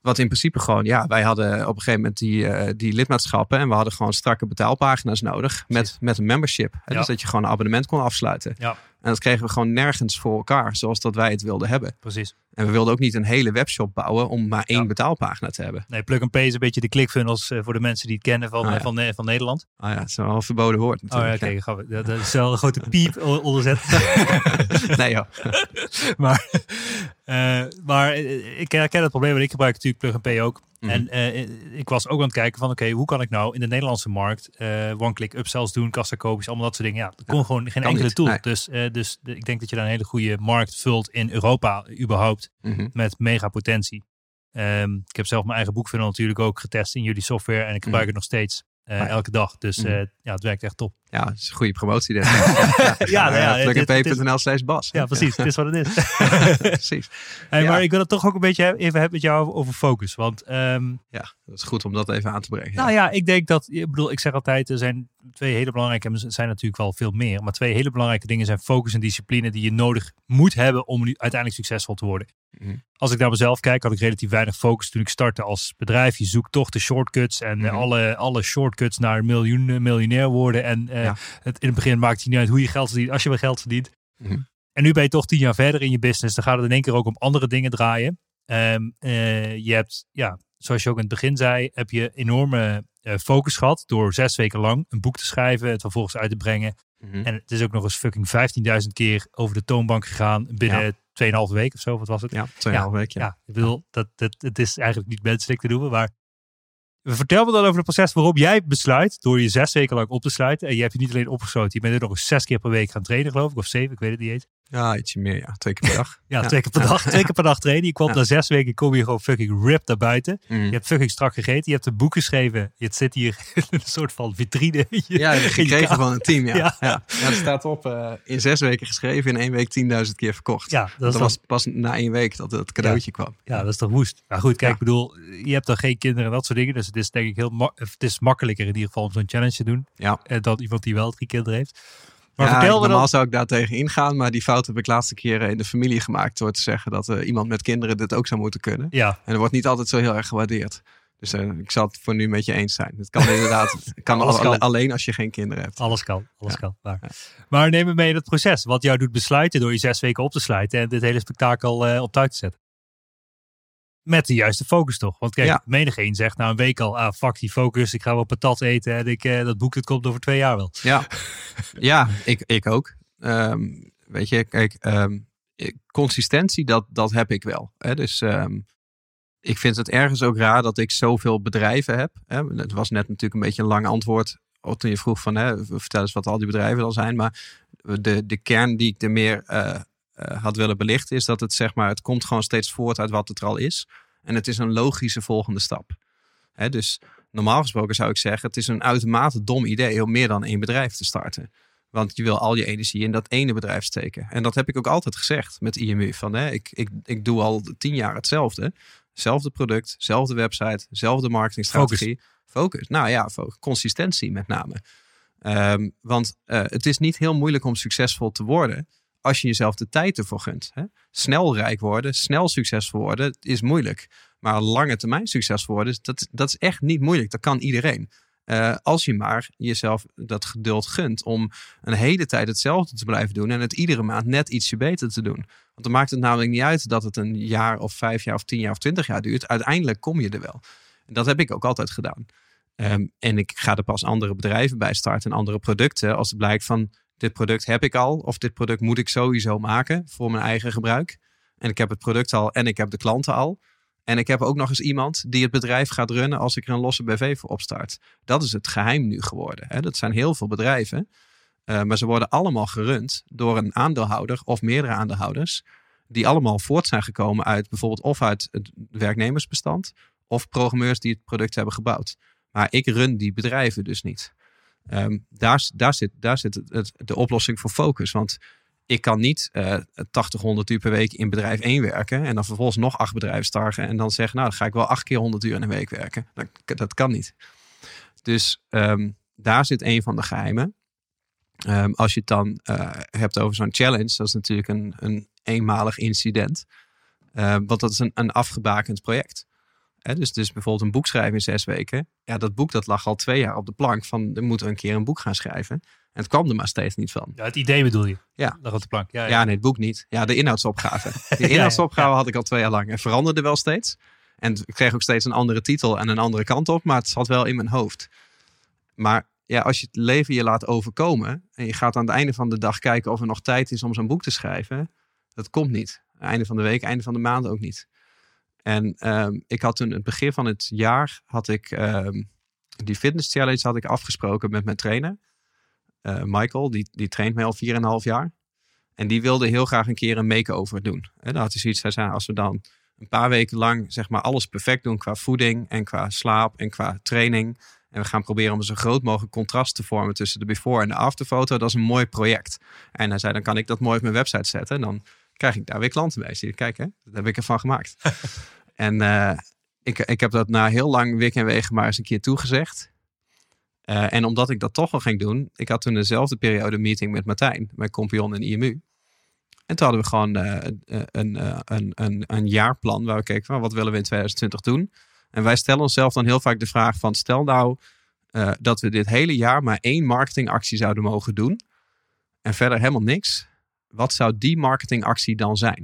Wat in principe gewoon, ja, wij hadden op een gegeven moment die, eh, die lidmaatschappen. En we hadden gewoon strakke betaalpagina's nodig met, Precies. met een membership. Hè? Ja. Dus dat je gewoon een abonnement kon afsluiten. Ja. En dat kregen we gewoon nergens voor elkaar, zoals dat wij het wilden hebben. Precies. En we wilden ook niet een hele webshop bouwen om maar één Ja. betaalpagina te hebben. Nee, Plug and Pay is een beetje de ClickFunnels eh, voor de mensen die het kennen van, Ah, eh, ja. van, van Nederland. Ah ja, het is wel een verboden woord Oh ja, natuurlijk. oké, we- dat, dat is wel een grote piep onderzet. Nee joh. maar eh, maar eh, ik herken het probleem, want ik gebruik natuurlijk Plug and Pay ook. Mhm. En eh, ik was ook aan het kijken van, oké, hoe kan ik nou in de Nederlandse markt eh one-click upsells doen, kassakopisch, allemaal dat soort dingen. Ja, dat kon Ja, gewoon geen enkele niet, tool. nee. Dus, eh, dus de- ik denk dat je daar een hele goede markt vult in Europa überhaupt Mhm. met mega potentie. Ehm, ik heb zelf mijn eigen boekfunnel natuurlijk ook getest in jullie software en ik gebruik Mhm. het nog steeds eh, ja. elke dag. Dus Mhm. eh, ja, het werkt echt top. Ja, dat is een goede promotie dit. Ja, nou ja, het- het- het is- Plugandpay.nl slash bas. Ja, precies. Het is wat het is. precies. Hey, Ja. Maar ik wil het toch ook een beetje even hebben met jou over- focus. Want ehm, Ja, dat is goed om dat even aan te brengen. nou ja, ik denk dat, ik bedoel, ik zeg altijd, er zijn twee hele belangrijke, en er zijn natuurlijk wel veel meer, maar twee hele belangrijke dingen zijn focus en discipline die je nodig moet hebben om nu uiteindelijk succesvol te worden. Mhm. Als ik naar mezelf kijk, had ik relatief weinig focus toen ik startte als bedrijf. Je zoekt toch de shortcuts en eh, Mhm. alle, alle shortcuts naar miljoen, eh, miljonair worden. En eh, Ja. het, in het begin maakt het niet uit hoe je geld verdient, als je wel geld verdient. Mhm. En nu ben je toch tien jaar verder in je business. Dan gaat het in één keer ook om andere dingen draaien. Ehm, eh, je hebt ja, zoals je ook in het begin zei, heb je enorme focus gehad door zes weken lang een boek te schrijven, het vervolgens uit te brengen. Mhm. En het is ook nog eens fucking 15.000 keer over de toonbank gegaan binnen 2,5 weken of zo. Wat was het? Ja, tweeënhalf week. Ja. Ja, ik bedoel, dat, dat, het is eigenlijk niet menselijk te doen, maar vertel me dan over het proces waarop jij besluit door je zes weken lang op te sluiten. En je hebt je niet alleen opgesloten, je bent er nog eens zes keer per week gaan trainen, geloof ik, of zeven, ik weet het niet eens. Ja, ietsje meer. Ja, twee keer per dag. Ja, Ja. twee keer per dag, twee keer per dag trainen. Je kwam Ja. na zes weken, kom je gewoon fucking ripped naar buiten. Mhm. Je hebt fucking strak gegeten, je hebt een boek geschreven. Je zit hier in een soort van vitrine. je- Ja, je gekregen van een team. Ja. Ja. Ja. Het staat op eh, in zes weken geschreven, in één week 10.000 keer verkocht. Ja, dat dan- was pas na één week dat het cadeautje kwam. Ja, dat is toch woest. Maar goed, kijk, Ja. ik bedoel, je hebt dan geen kinderen en dat soort dingen. Dus het is denk ik heel ma- het is makkelijker in ieder geval om zo'n challenge te doen. Ja. En dan iemand die wel drie kinderen heeft. Maar ja, vertel me normaal zou ik daar tegen ingaan, maar die fout heb ik laatste keren in de familie gemaakt door te zeggen dat eh, iemand met kinderen dit ook zou moeten kunnen. Ja, En dat wordt niet altijd zo heel erg gewaardeerd. Dus eh, ik zal het voor nu met je eens zijn. Het kan inderdaad kan Alles al- kan. alleen als je geen kinderen hebt. alles kan. Alles Ja. kan. Maar, Ja. maar neem me mee in het proces. Wat jou doet besluiten door je zes weken op te sluiten en dit hele spektakel eh, op touw te zetten. Met de juiste focus toch? Want kijk, Ja. menig een zegt na een week al, ah fuck die focus, ik ga wel patat eten en ik, eh, dat boek dat komt over twee jaar wel. Ja, ja ik, ik ook. Ehm, weet je, kijk, ehm, consistentie, dat, dat heb ik wel. Hè? Dus ehm, ik vind het ergens ook raar dat ik zoveel bedrijven heb. Hè? Het was net natuurlijk een beetje een lang antwoord toen je vroeg van, hè, vertel eens wat al die bedrijven dan zijn. Maar de, de kern die ik er meer eh, eh, had willen belichten is dat het zeg maar, het komt gewoon steeds voort uit wat het er al is. En het is een logische volgende stap. Hè? Dus normaal gesproken zou ik zeggen, het is een uitermate dom idee om meer dan één bedrijf te starten. Want je wil al je energie in dat ene bedrijf steken. En dat heb ik ook altijd gezegd met IMU. Van, hè, ik, ik, ik doe al tien jaar hetzelfde. Zelfde product, zelfde website, zelfde marketingstrategie. Focus. Nou ja, fo- consistentie met name. Ehm, want eh, het is niet heel moeilijk om succesvol te worden als je jezelf de tijd ervoor gunt. Hè? Snel rijk worden, snel succesvol worden is moeilijk. Maar lange termijn succesvol worden, dat, dat is echt niet moeilijk. Dat kan iedereen. Eh, als je maar jezelf dat geduld gunt om een hele tijd hetzelfde te blijven doen en het iedere maand net ietsje beter te doen. Want dan maakt het namelijk niet uit dat het een jaar of vijf jaar of tien jaar of twintig jaar duurt. Uiteindelijk kom je er wel. En dat heb ik ook altijd gedaan. Ehm, en ik ga er pas andere bedrijven bij starten en andere producten als het blijkt van dit product heb ik al of dit product moet ik sowieso maken voor mijn eigen gebruik. En ik heb het product al en ik heb de klanten al. En ik heb ook nog eens iemand die het bedrijf gaat runnen als ik er een losse BV voor opstart. Dat is het geheim nu geworden. Hè? Dat zijn heel veel bedrijven. eh, maar ze worden allemaal gerund door een aandeelhouder of meerdere aandeelhouders. Die allemaal voort zijn gekomen uit bijvoorbeeld of uit het werknemersbestand. Of programmeurs die het product hebben gebouwd. Maar ik run die bedrijven dus niet. Ehm, daar, daar zit, daar zit het, de oplossing voor focus. Want ik kan niet eh 80, 100 uur per week in bedrijf 1 werken. En dan vervolgens nog acht bedrijven starten. En dan zeggen, nou dan ga ik wel acht keer 100 uur in een week werken. Dat, dat kan niet. Dus ehm, daar zit een van de geheimen. Ehm, als je het dan eh, hebt over zo'n challenge. Dat is natuurlijk een, een eenmalig incident. Want dat is een, een afgebakend project. Dus, dus bijvoorbeeld een boek schrijven in zes weken. Ja, dat boek dat lag al twee jaar op de plank. Van, er moeten we een keer een boek gaan schrijven. En het kwam er maar steeds niet van. Ja, het idee bedoel je? Ja. Lag op de plank. Ja, ja. Ja, nee, het boek niet. Ja, de inhoudsopgave. De inhoudsopgave ja. had ik al twee jaar lang. En veranderde wel steeds. En ik kreeg ook steeds een andere titel en een andere kant op. Maar het zat wel in mijn hoofd. Maar ja, als je het leven je laat overkomen. En je gaat aan het einde van de dag kijken of er nog tijd is om zo'n boek te schrijven. Dat komt niet. Einde van de week, einde van de maand ook niet. En ehm, ik had toen, het begin van het jaar, had ik ehm, die fitness challenge had ik afgesproken met mijn trainer. Eh, Michael, die, die traint mij al 4,5 jaar. En die wilde heel graag een keer een make-over doen. En dan had hij zoiets, hij zei, als we dan een paar weken lang zeg maar alles perfect doen qua voeding en qua slaap en qua training. En we gaan proberen om zo groot mogelijk contrast te vormen tussen de before en de afterfoto. Dat is een mooi project. En hij zei, dan kan ik dat mooi op mijn website zetten. En dan krijg ik daar weer klanten bij. Zie je, kijk hè, dat heb ik ervan gemaakt. en eh, ik, ik heb dat na heel lang wik en wegen maar eens een keer toegezegd. Eh, en omdat ik dat toch wel ging doen, ik had toen dezelfde periode een meeting met Martijn, mijn compagnon in IMU. En toen hadden we gewoon eh, een, een, een, een jaarplan waar we keken van wat willen we in 2020 doen. En wij stellen onszelf dan heel vaak de vraag van stel nou dat we dit hele jaar maar één marketingactie zouden mogen doen. En verder helemaal niks. Wat zou die marketingactie dan zijn?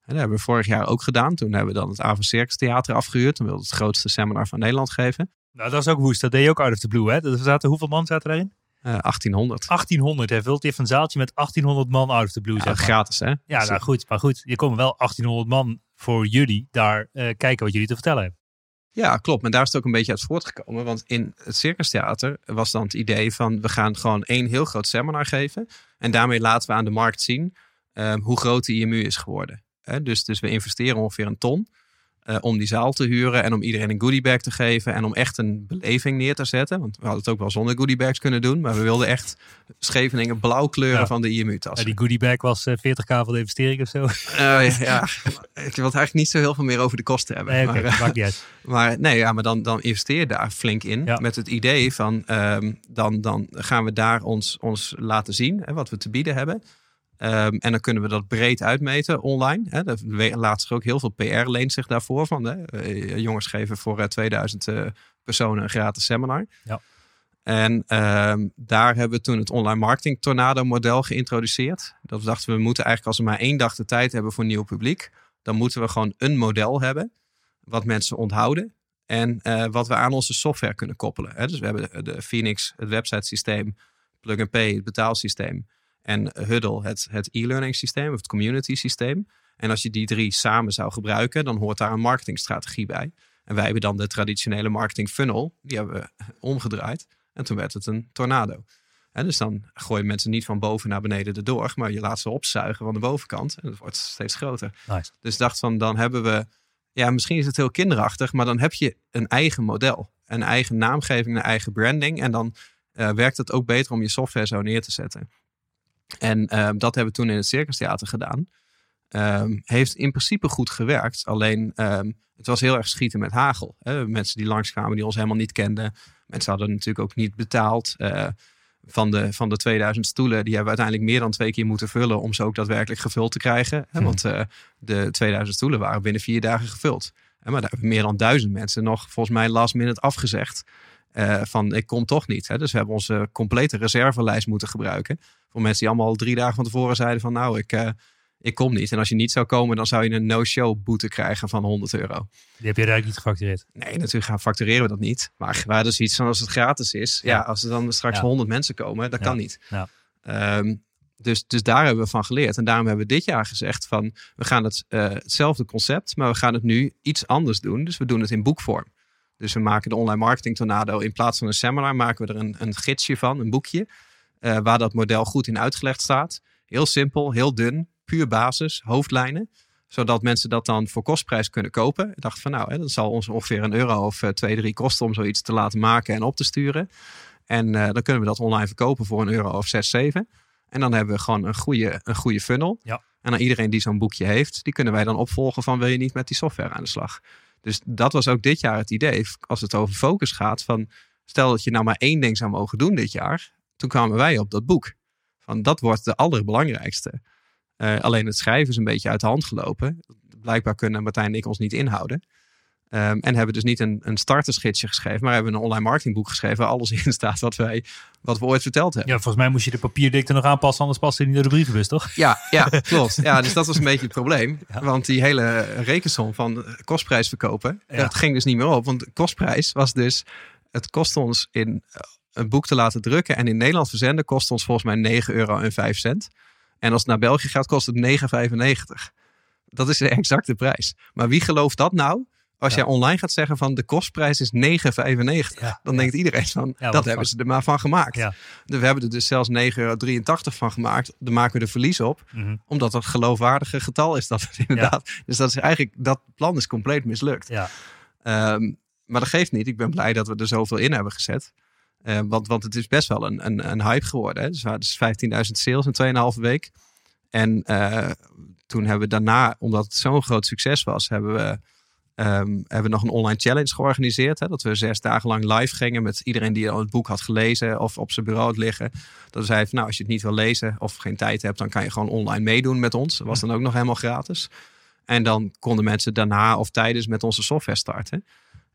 En dat hebben we vorig jaar ook gedaan. Toen hebben we dan het Avon Circus Theater afgehuurd. Toen wilden het grootste seminar van Nederland geven. Nou, dat is ook woest. Dat deed je ook out of the blue, hè? Er zaten, hoeveel man zaten daarin? Eh 1800. 1800. Hij vult heeft een zaaltje met 1800 man out of the blue, Ja, zeg maar. gratis hè? Ja, Dus, nou goed. Maar goed, je komen wel 1800 man voor jullie daar eh, kijken wat jullie te vertellen hebben. Ja, klopt. Maar daar is het ook een beetje uit voortgekomen. Want in het Circus Theater was dan het idee van... we gaan gewoon één heel groot seminar geven. En daarmee laten we aan de markt zien ehm, hoe groot de IMU is geworden. Dus, dus we investeren ongeveer een ton eh, om die zaal te huren... en om iedereen een goodiebag te geven... en om echt een beleving neer te zetten. Want we hadden het ook wel zonder goodiebags kunnen doen... maar we wilden echt Scheveningen blauw kleuren Ja. van de Ja, IMU-tassen. die goodiebag was eh, 40k van de investering of zo. Eh, ja, ik wil het eigenlijk niet zo heel veel meer over de kosten hebben. Nee, oké, maar, eh, maakt niet uit. Maar nee, ja, maar dan, dan investeer je daar flink in. Ja. Met het idee van ehm, dan, dan gaan we daar ons, ons laten zien hè, wat we te bieden hebben. Ehm, en dan kunnen we dat breed uitmeten online. Hè. Laatst ook heel veel PR leent zich daarvoor. Van, hè. Eh, jongens geven voor eh, 2000 eh, personen een gratis seminar. Ja. En ehm, daar hebben we toen het online marketing tornado model geïntroduceerd. Dat we dachten we moeten eigenlijk als we maar één dag de tijd hebben voor nieuw publiek. Dan moeten we gewoon een model hebben wat mensen onthouden. En eh, wat we aan onze software kunnen koppelen. Hè. Dus we hebben de Phoenix, het website systeem, Plug and Pay, het betaalsysteem. En Huddle, het, het e-learning systeem of het community systeem. En als je die drie samen zou gebruiken, dan hoort daar een marketingstrategie bij. En wij hebben dan de traditionele marketing funnel, die hebben we omgedraaid. En toen werd het een tornado. En dus dan gooien mensen niet van boven naar beneden erdoor, maar je laat ze opzuigen van de bovenkant. En het wordt steeds groter. Nice. Dus dacht van, dan hebben we, ja, misschien is het heel kinderachtig, maar dan heb je een eigen model. Een eigen naamgeving, een eigen branding. En dan eh, werkt het ook beter om je software zo neer te zetten. En ehm, dat hebben we toen in het Circus Theater gedaan. Ehm, heeft in principe goed gewerkt. Alleen ehm, het was heel erg schieten met hagel. Hè? Mensen die langskwamen die ons helemaal niet kenden. Mensen hadden natuurlijk ook niet betaald. Eh, van, de, van de 2000 stoelen, die hebben we uiteindelijk meer dan twee keer moeten vullen. om ze ook daadwerkelijk gevuld te krijgen. Hè? Hmm. Want eh, de 2000 stoelen waren binnen vier dagen gevuld. Hè, maar daar hebben meer dan duizend mensen nog volgens mij last minute afgezegd. Eh, van ik kom toch niet. Hè? Dus we hebben onze complete reservelijst moeten gebruiken. Voor mensen die allemaal al drie dagen van tevoren zeiden van nou ik, eh, ik kom niet. En als je niet zou komen dan zou je een no-show boete krijgen van 100 euro. Die heb je eigenlijk niet gefactureerd. Nee, natuurlijk gaan factureren we dat niet. Maar we hadden zoiets van als het gratis is. Ja, Ja. als er dan straks Ja. 100 mensen komen, dat Ja. kan niet. Ja. Ehm, dus, dus daar hebben we van geleerd. En daarom hebben we dit jaar gezegd van we gaan het, eh, hetzelfde concept, maar we gaan het nu iets anders doen. Dus we doen het in boekvorm. Dus we maken de online marketing tornado in plaats van een seminar, maken we er een, een gidsje van, een boekje, eh, waar dat model goed in uitgelegd staat. Heel simpel, heel dun, puur basis, hoofdlijnen zodat mensen dat dan voor kostprijs kunnen kopen. Ik dacht van nou, hè, dat zal ons ongeveer een euro of eh, twee, drie kosten om zoiets te laten maken en op te sturen. En eh, dan kunnen we dat online verkopen voor een euro of zes, zeven. En dan hebben we gewoon een goede, een goede funnel. Ja. En dan iedereen die zo'n boekje heeft, die kunnen wij dan opvolgen van wil je niet met die software aan de slag. Dus dat was ook dit jaar het idee. Als het over focus gaat, van stel dat je nou maar één ding zou mogen doen dit jaar. Toen kwamen wij op dat boek. Van dat wordt de allerbelangrijkste. Eh, alleen het schrijven is een beetje uit de hand gelopen. Blijkbaar kunnen Martijn en ik ons niet inhouden. Ehm, en hebben dus niet een, een startersgidsje geschreven, maar hebben een online marketingboek geschreven waar alles in staat wat, wij, wat we ooit verteld hebben. Ja, volgens mij moest je de papierdikte nog aanpassen, anders past hij niet naar de brievenbus, toch? Ja, ja, klopt. Ja, dus dat was een beetje het probleem. Ja. Want die hele rekensom van kostprijs verkopen, Ja. dat ging dus niet meer op. Want de kostprijs was dus, het kost ons in eh, een boek te laten drukken en in Nederland verzenden kost ons volgens mij 9 euro en 5 cent. En als het naar België gaat, kost het 9,95. Dat is de exacte prijs. Maar wie gelooft dat nou? Als Ja. jij online gaat zeggen van de kostprijs is 9,95. Ja, Dan ja. denkt iedereen van, dat hebben ze er maar van gemaakt. Ja. We hebben er dus zelfs 9,83 euro van gemaakt. Daar maken we de verlies op Mhm. omdat het geloofwaardige getal is dat het inderdaad. Dus dat is eigenlijk, dat plan is compleet mislukt. Ja. Ehm, maar dat geeft niet. Ik ben blij dat we er zoveel in hebben gezet. Eh, want, want het is best wel een, een, een hype geworden. Hè? Dus we hadden dus 15.000 sales in 2,5 week. En eh, toen hebben we daarna, omdat het zo'n groot succes was, hebben we, ehm, hebben we nog een online challenge georganiseerd. Hè? Dat we zes dagen lang live gingen met iedereen die al het boek had gelezen of op zijn bureau had liggen. Dat we zeiden, van, nou, als je het niet wil lezen of geen tijd hebt, dan kan je gewoon online meedoen met ons. Dat was dan ook nog helemaal gratis. En dan konden mensen daarna of tijdens met onze software starten.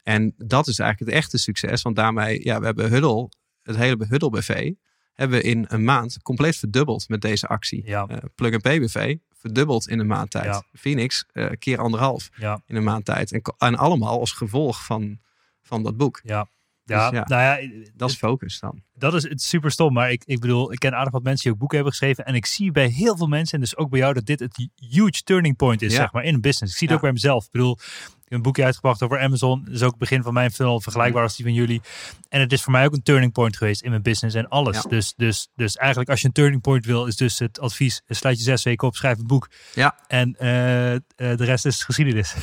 En dat is eigenlijk het echte succes. Want daarmee, ja, we hebben Huddle, het hele Huddle BV, hebben we in een maand compleet verdubbeld met deze actie. Ja. Eh, Plug and Pay BV verdubbeld in een maand tijd. Ja. Phoenix eh, keer anderhalf Ja, in een maand tijd. En, en allemaal als gevolg van, van dat boek. ja. Ja, Dus ja. nou ja, Dat is focus dan. dat is het super stom. Maar ik, ik bedoel, ik ken aardig wat mensen die ook boeken hebben geschreven. En ik zie bij heel veel mensen, en dus ook bij jou, dat dit het huge turning point is, Ja. zeg maar, in een business. Ik zie het ook bij mezelf. Ik bedoel, een boekje uitgebracht over Amazon. Dat is ook het begin van mijn funnel, vergelijkbaar als die van jullie. En het is voor mij ook een turning point geweest in mijn business en alles. Ja. Dus, dus, dus eigenlijk als je een turning point wil, is dus het advies, sluit je zes weken op, schrijf een boek. Ja. En eh, eh, de rest is geschiedenis.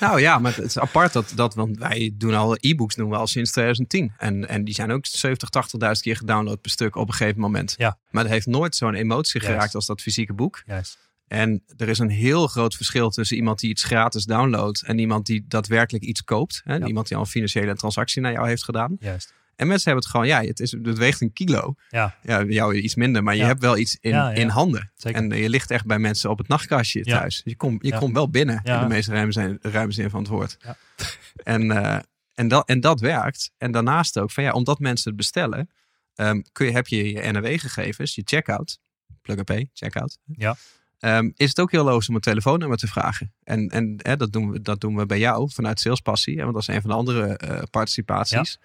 Nou ja, maar het is apart dat, dat want wij doen al e-books doen we al sinds 2010. En, en die zijn ook 70, 80.000 keer gedownload per stuk op een gegeven moment. Ja. Maar dat heeft nooit zo'n emotie geraakt als dat fysieke boek. Juist. En er is een heel groot verschil tussen iemand die iets gratis downloadt en iemand die daadwerkelijk iets koopt. Hè? Ja. Iemand die al een financiële transactie naar jou heeft gedaan. Juist. En mensen hebben het gewoon, ja, het, is, het weegt een kilo. Ja, Ja, jou iets minder, maar je Ja. hebt wel iets in, Ja, in handen. zeker. En je ligt echt bij mensen op het nachtkastje Ja. thuis. Je komt je komt wel binnen Ja. in de meest ruime zin, ruime zin van het woord. Ja. En, eh, en, dat, en dat werkt. En daarnaast ook, van ja, omdat mensen het bestellen, ehm, kun je, heb je je NRW-gegevens, je checkout, plug and pay, checkout. Ja. Ehm, is het ook heel logisch om een telefoonnummer te vragen. En, en hè, dat, doen we, dat doen we bij jou vanuit Salespassie. Hè, want dat is een van de andere eh, participaties.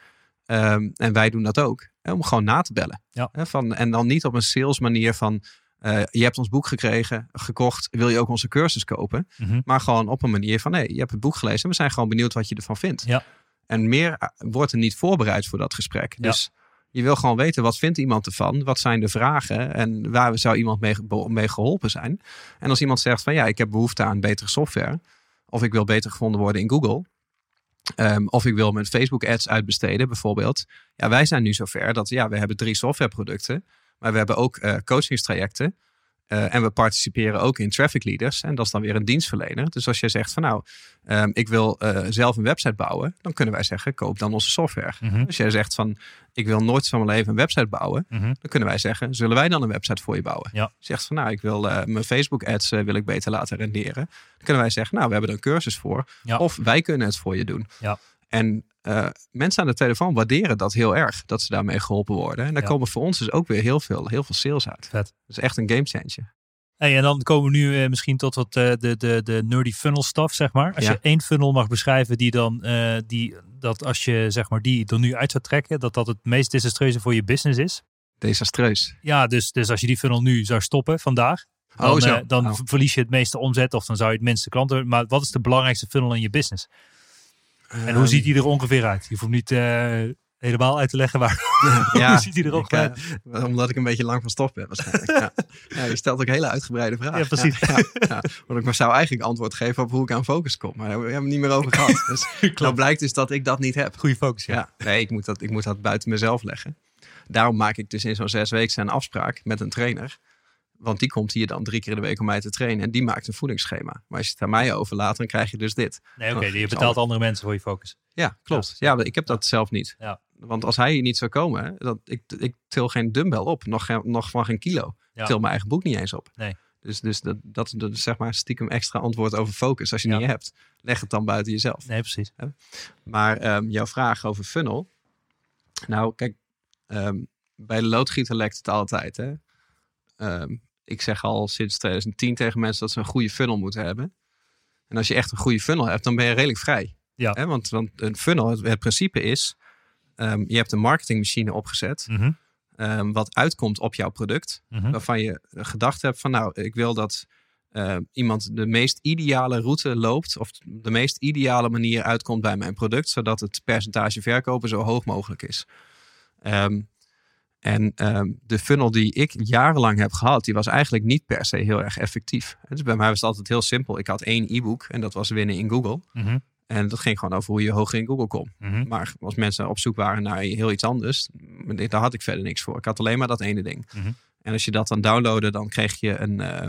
Ehm, en wij doen dat ook. Hè, om gewoon na te bellen. Ja. Hè, van, en dan niet op een sales manier van... eh, je hebt ons boek gekregen, gekocht. Wil je ook onze cursus kopen? Mhm. Maar gewoon op een manier van... nee, je hebt het boek gelezen en we zijn gewoon benieuwd wat je ervan vindt. Ja. En meer eh, wordt er niet voorbereid voor dat gesprek. Ja. Je wil gewoon weten, wat vindt iemand ervan? Wat zijn de vragen? En waar zou iemand mee, mee geholpen zijn? En als iemand zegt van ja, ik heb behoefte aan betere software. Of ik wil beter gevonden worden in Google. ehm, of ik wil mijn Facebook ads uitbesteden bijvoorbeeld. Ja, wij zijn nu zover dat ja, we hebben drie softwareproducten. Maar we hebben ook eh coachingstrajecten. Eh, en we participeren ook in traffic leaders. En dat is dan weer een dienstverlener. Dus als jij zegt van nou, ehm, ik wil eh, zelf een website bouwen. Dan kunnen wij zeggen, koop dan onze software. Mhm. Als jij zegt van, ik wil nooit van mijn leven een website bouwen. Mhm. Dan kunnen wij zeggen, zullen wij dan een website voor je bouwen? Ja. Zegt van, nou, ik wil eh, mijn Facebook ads wil ik beter laten renderen. Dan kunnen wij zeggen, nou, we hebben er een cursus voor. Ja. Of wij kunnen het voor je doen. Ja. En eh, mensen aan de telefoon waarderen dat heel erg. Dat ze daarmee geholpen worden. En daar Ja. komen voor ons dus ook weer heel veel, heel veel sales uit. Vet. Dat is echt een game changer. Hey, en dan komen we nu eh, misschien tot wat eh, de, de, de nerdy funnel stuff, zeg maar. Als Ja. je één funnel mag beschrijven die dan, die, dat als je zeg maar die er nu uit zou trekken, dat dat het meest desastreuze voor je business is. Desastreus. Ja, dus, dus als je die funnel nu zou stoppen vandaag, dan, oh, eh, dan Oh. verlies je het meeste omzet of dan zou je het minste klanten. Maar wat is de belangrijkste funnel in je business? En hoe Ehm, ziet die er ongeveer uit? Je hoeft niet eh, helemaal uit te leggen waar. ja, hoe ziet die er ik, ongeveer eh, uit? omdat ik een beetje lang van stof ben waarschijnlijk. ja. Ja, je stelt ook hele uitgebreide vragen. Ja, precies. Ja. Want ik maar zou eigenlijk antwoord geven op hoe ik aan focus kom. Maar daar hebben we het niet meer over gehad. Dus nou blijkt dus dat ik dat niet heb. Goede focus, ja. Ja, nee, ik moet, dat, ik moet dat buiten mezelf leggen. Daarom maak ik dus in zo'n zes weken een afspraak met een trainer. Want die komt hier dan drie keer in de week om mij te trainen. En die maakt een voedingsschema. Maar als je het aan mij overlaat, dan krijg je dus dit. Nee, oké, Oh, je betaalt andere mensen voor je focus. Ja, klopt. Ja, ik heb dat zelf niet. Ja. Want als hij hier niet zou komen, dat, ik, ik til geen dumbbell op. Nog, geen- nog van geen kilo. Ja. Ik til mijn eigen boek niet eens op. Nee. Dus, dus dat, dat, dat is zeg maar stiekem extra antwoord over focus. Als je Ja. niet hebt, leg het dan buiten jezelf. Nee, precies. Maar ehm, jouw vraag over funnel. Nou, kijk, ehm, bij de loodgieter lekt het altijd. Hè? Ehm, ik zeg al sinds 2010 tegen mensen dat ze een goede funnel moeten hebben. En als je echt een goede funnel hebt, dan ben je redelijk vrij. Ja. Hè? Want, want een funnel, het, het principe is, ehm, je hebt een marketingmachine opgezet. Mhm, ehm, wat uitkomt op jouw product. mhm. Waarvan je gedacht hebt van nou, ik wil dat iemand de meest ideale route loopt. Of de meest ideale manier uitkomt bij mijn product. Zodat het percentage verkopen zo hoog mogelijk is. Ehm, en ehm, de funnel die ik jarenlang heb gehad, die was eigenlijk niet per se heel erg effectief. Dus bij mij was het altijd heel simpel. Ik had één e-book en dat was winnen in Google. Mhm, En dat ging gewoon over hoe je hoger in Google komt. mhm. Maar als mensen op zoek waren naar heel iets anders, daar had ik verder niks voor. Ik had alleen maar dat ene ding. Mhm. En als je dat dan downloadde, dan kreeg je een, eh,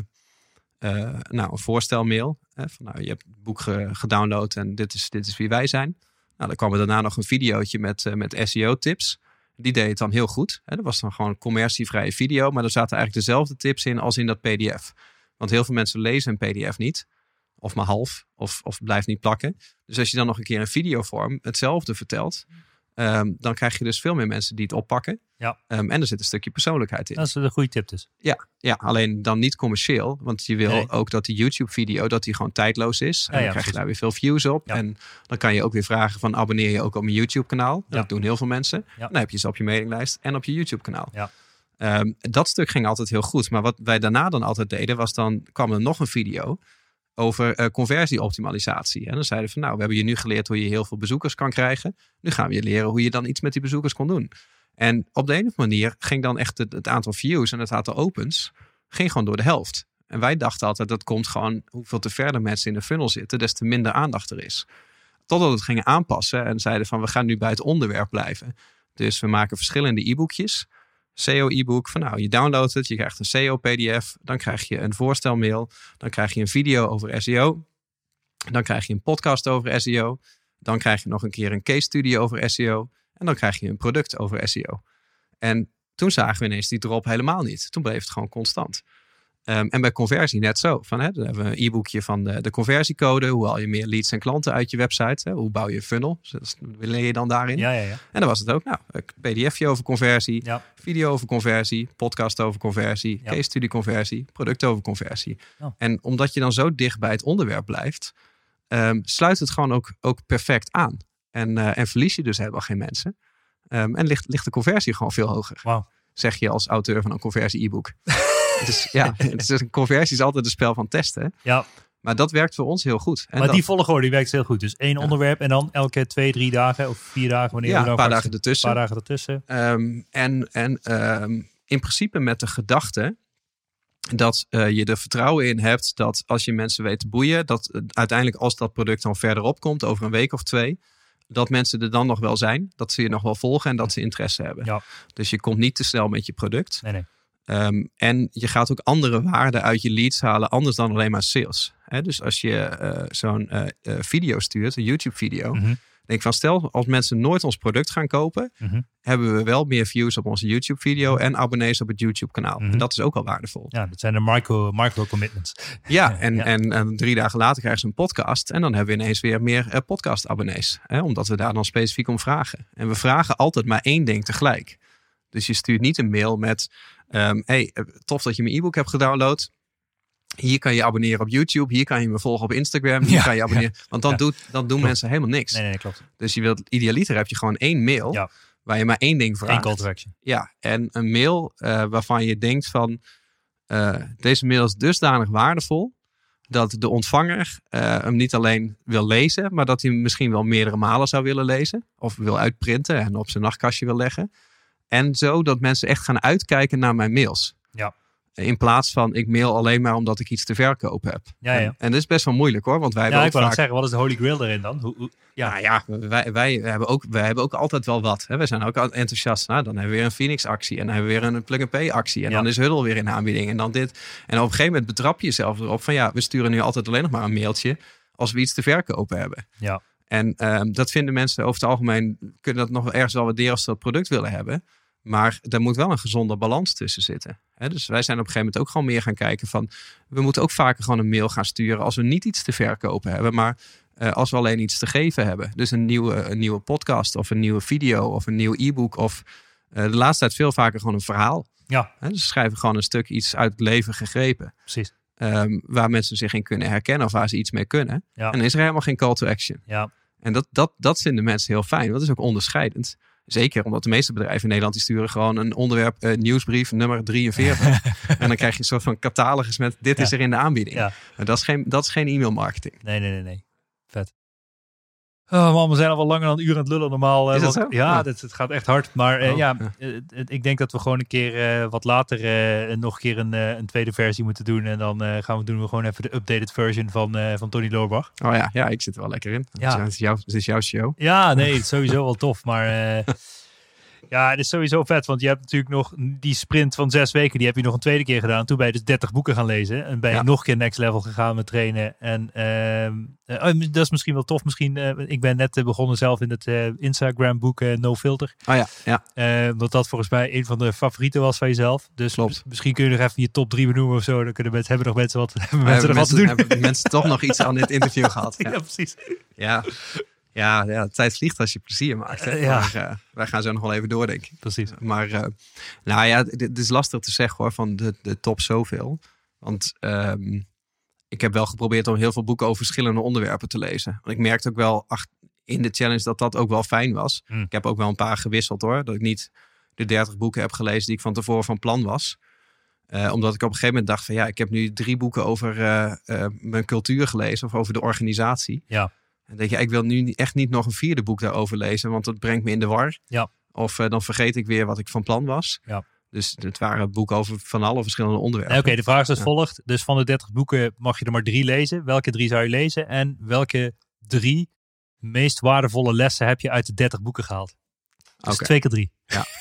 eh, nou, een voorstelmail. Hè, van, nou, je hebt het boek ge- gedownload en dit is, dit is wie wij zijn. Nou, dan kwam er daarna nog een videootje met, eh, met SEO-tips. Die deed het dan heel goed. Dat was dan gewoon commercievrije video, maar er zaten eigenlijk dezelfde tips in als in dat PDF. Want heel veel mensen lezen een PDF niet. Of maar half, of, of blijft niet plakken. Dus als je dan nog een keer in videovorm hetzelfde vertelt, Ehm, dan krijg je dus veel meer mensen die het oppakken. Ja. Ehm, en er zit een stukje persoonlijkheid in. Dat is een goede tip dus. Ja, alleen dan niet commercieel. Want je wil Nee. ook dat die YouTube-video dat die gewoon tijdloos is. En Ja, dan ja, krijg je daar weer veel views op. Ja. En dan kan je ook weer vragen van abonneer je ook op mijn YouTube-kanaal. Ja. Dat doen heel veel mensen. Ja. Dan heb je ze op je mailinglijst en op je YouTube-kanaal. Ja. Ehm, dat stuk ging altijd heel goed. Maar wat wij daarna dan altijd deden, was dan kwam er nog een video over eh, conversieoptimalisatie. En dan zeiden we van nou, we hebben je nu geleerd hoe je heel veel bezoekers kan krijgen. Nu gaan we je leren hoe je dan iets met die bezoekers kon doen. En op de andere manier ging dan echt het, het aantal views en het aantal opens ging gewoon door de helft. En wij dachten altijd dat komt gewoon hoeveel te verder mensen in de funnel zitten, des te minder aandacht er is. Totdat we het gingen aanpassen en zeiden van we gaan nu bij het onderwerp blijven. Dus we maken verschillende e-boekjes. SEO e-book van nou je downloadt het, je krijgt een SEO pdf, dan krijg je een voorstelmail, dan krijg je een video over SEO, dan krijg je een podcast over SEO, dan krijg je nog een keer een case study over SEO en dan krijg je een product over SEO. En toen zagen we ineens die drop helemaal niet. Toen bleef het gewoon constant. Ehm, en bij conversie net zo. Van, hè, dan hebben we een e-boekje van de, de conversiecode. Hoe haal je meer leads en klanten uit je website? Hè? Hoe bouw je een funnel? Dus leer je dan daarin. Ja, ja, ja. En dan was het ook, nou, een pdfje over conversie, Ja. video over conversie, podcast over conversie, Ja. case study conversie, product over conversie. Ja. En omdat je dan zo dicht bij het onderwerp blijft, ehm, sluit het gewoon ook, ook perfect aan. En, eh, en verlies je dus helemaal geen mensen. Ehm, en ligt, ligt de conversie gewoon veel hoger. Wauw. Zeg je als auteur van een conversie e-book. dus ja, een conversie is altijd een spel van testen. Ja, Maar dat werkt voor ons heel goed. En maar dat- die volgorde die werkt heel goed. Dus één onderwerp en dan elke twee, drie dagen of vier dagen. Wanneer ja, we een paar dagen ertussen. Een paar dagen ertussen. Ehm, en en ehm, in principe met de gedachte dat eh, je er vertrouwen in hebt dat als je mensen weet te boeien, dat eh, uiteindelijk als dat product dan verderop komt, over een week of twee, dat mensen er dan nog wel zijn, dat ze je nog wel volgen en dat ze interesse hebben. Ja. Dus je komt niet te snel met je product. Nee, nee. Ehm, en je gaat ook andere waarden uit je leads halen, anders dan alleen maar sales. Dus als je eh, zo'n eh, eh, video stuurt, een YouTube-video, Mhm. denk van stel als mensen nooit ons product gaan kopen, Mhm. hebben we wel meer views op onze YouTube-video en abonnees op het YouTube-kanaal. Mhm. En dat is ook al waardevol. Ja, dat zijn de micro, micro commitments. Ja, en, Ja. En, en drie dagen later krijgen ze een podcast. En dan hebben we ineens weer meer podcast-abonnees. Hè, omdat we daar dan specifiek om vragen. En we vragen altijd maar één ding tegelijk. Dus je stuurt niet een mail met... ehm, hey, eh, tof dat je mijn e-book hebt gedownload. Hier kan je abonneren op YouTube. Hier kan je me volgen op Instagram. Hier Ja, kan je abonneren. Want dan, Ja. doet, dan doen Klopt. mensen helemaal niks. Nee, nee, klopt. Dus je wilt, idealiter heb je gewoon één mail. Waar je maar één ding Eén vraagt. call to action. Ja, en een mail eh, waarvan je denkt van eh, deze mail is dusdanig waardevol dat de ontvanger hem niet alleen wil lezen, maar dat hij hem misschien wel meerdere malen zou willen lezen of wil uitprinten en op zijn nachtkastje wil leggen. En zo dat mensen echt gaan uitkijken naar mijn mails. Ja. In plaats van ik mail alleen maar omdat ik iets te verkopen heb. Ja, ja. En, en dat is best wel moeilijk hoor, want wij Ja, hebben ik vaak... zeggen, wat is de holy grail erin dan? Hoe, hoe- ja, Ja, ja wij, wij, hebben ook, wij hebben ook altijd wel wat. Hè. We zijn ook enthousiast. Nou, dan hebben we weer een Phoenix-actie. En dan hebben we weer een plug-and-pay-actie. En Ja. dan is Huddle weer in aanbieding. En dan dit. En op een gegeven moment betrap je jezelf erop van... ja, we sturen nu altijd alleen nog maar een mailtje... als we iets te verkopen hebben. Ja. En ehm, dat vinden mensen over het algemeen... kunnen dat nog wel ergens wel waarderen als ze dat product willen hebben. Maar er moet wel een gezonde balans tussen zitten. Dus wij zijn op een gegeven moment ook gewoon meer gaan kijken van... we moeten ook vaker gewoon een mail gaan sturen... als we niet iets te verkopen hebben, maar... eh, als we alleen iets te geven hebben. Dus een nieuwe, een nieuwe podcast of een nieuwe video of een nieuw e-book. Of eh, de laatste tijd veel vaker gewoon een verhaal. ja, Hè? Dus we schrijven gewoon een stuk iets uit het leven gegrepen. precies. Ehm, waar mensen zich in kunnen herkennen of waar ze iets mee kunnen. Ja. En is er helemaal geen call to action. Ja, En dat, dat, dat vinden mensen heel fijn. Dat is ook onderscheidend. Zeker omdat de meeste bedrijven in Nederland die sturen gewoon een onderwerp eh, nieuwsbrief nummer 43. en dan krijg je een soort van catalogus met dit Ja. is er in de aanbieding. Ja. Maar dat is geen, dat is geen e-mail marketing. nee, nee, nee, nee. Oh man, we zijn al wel langer dan een uur aan het lullen normaal. eh, Is dat want- zo? Ja, Ja. Het, gaat echt hard. Maar eh, Oh, ja, ja. eh, ik denk dat we gewoon een keer wat later nog een keer een, een tweede versie moeten doen. En dan gaan we doen we gewoon even de updated version van, van Tony Loorbach. Oh ja, ja, ik zit er wel lekker in. Ja. Het, is jouw, het is jouw show. Ja, nee, het is sowieso wel tof. Maar ja, het is sowieso vet. Want je hebt natuurlijk nog die sprint van zes weken. Die heb je nog een tweede keer gedaan. Toen ben je dus 30 boeken gaan lezen. En ben je Ja. nog een keer next level gegaan met trainen. En ehm, eh, oh, dat is misschien wel tof. Misschien, eh, ik ben net eh, begonnen zelf in het Instagram boek No Filter. Oh ja, ja. Omdat dat volgens mij een van de favorieten was van jezelf. Dus Klopt. mis- misschien kun je nog even je top drie benoemen of zo. Dan kunnen mensen, hebben nog mensen wat, hebben mensen hebben nog wat te doen. hebben mensen toch nog iets aan dit interview gehad. Ja, Ja. precies. Ja. Ja, ja, de tijd vliegt als je plezier maakt. Hè? Eh, ja. Maar, eh, wij gaan zo nog wel even door, denk ik. Precies. Maar eh, nou ja, het is lastig te zeggen hoor, van de, de top zoveel. Want ehm, ik heb wel geprobeerd om heel veel boeken over verschillende onderwerpen te lezen. Want ik merkte ook wel ach, in de challenge dat dat ook wel fijn was. Hmm. Ik heb ook wel een paar gewisseld hoor. Dat ik niet de 30 boeken heb gelezen die ik van tevoren van plan was. Omdat ik op een gegeven moment dacht van ja, ik heb nu drie boeken over mijn cultuur gelezen of over de organisatie. Ja. En denk je, ik wil nu echt niet nog een vierde boek daarover lezen, want dat brengt me in de war. Ja. Of eh, dan vergeet ik weer wat ik van plan was. Ja. Dus het waren boeken over van alle verschillende onderwerpen. Oké, de vraag is als Ja. volgt. Dus van de 30 boeken mag je er maar drie lezen. Welke drie zou je lezen? En welke drie meest waardevolle lessen heb je uit de 30 boeken gehaald? Dus twee keer drie.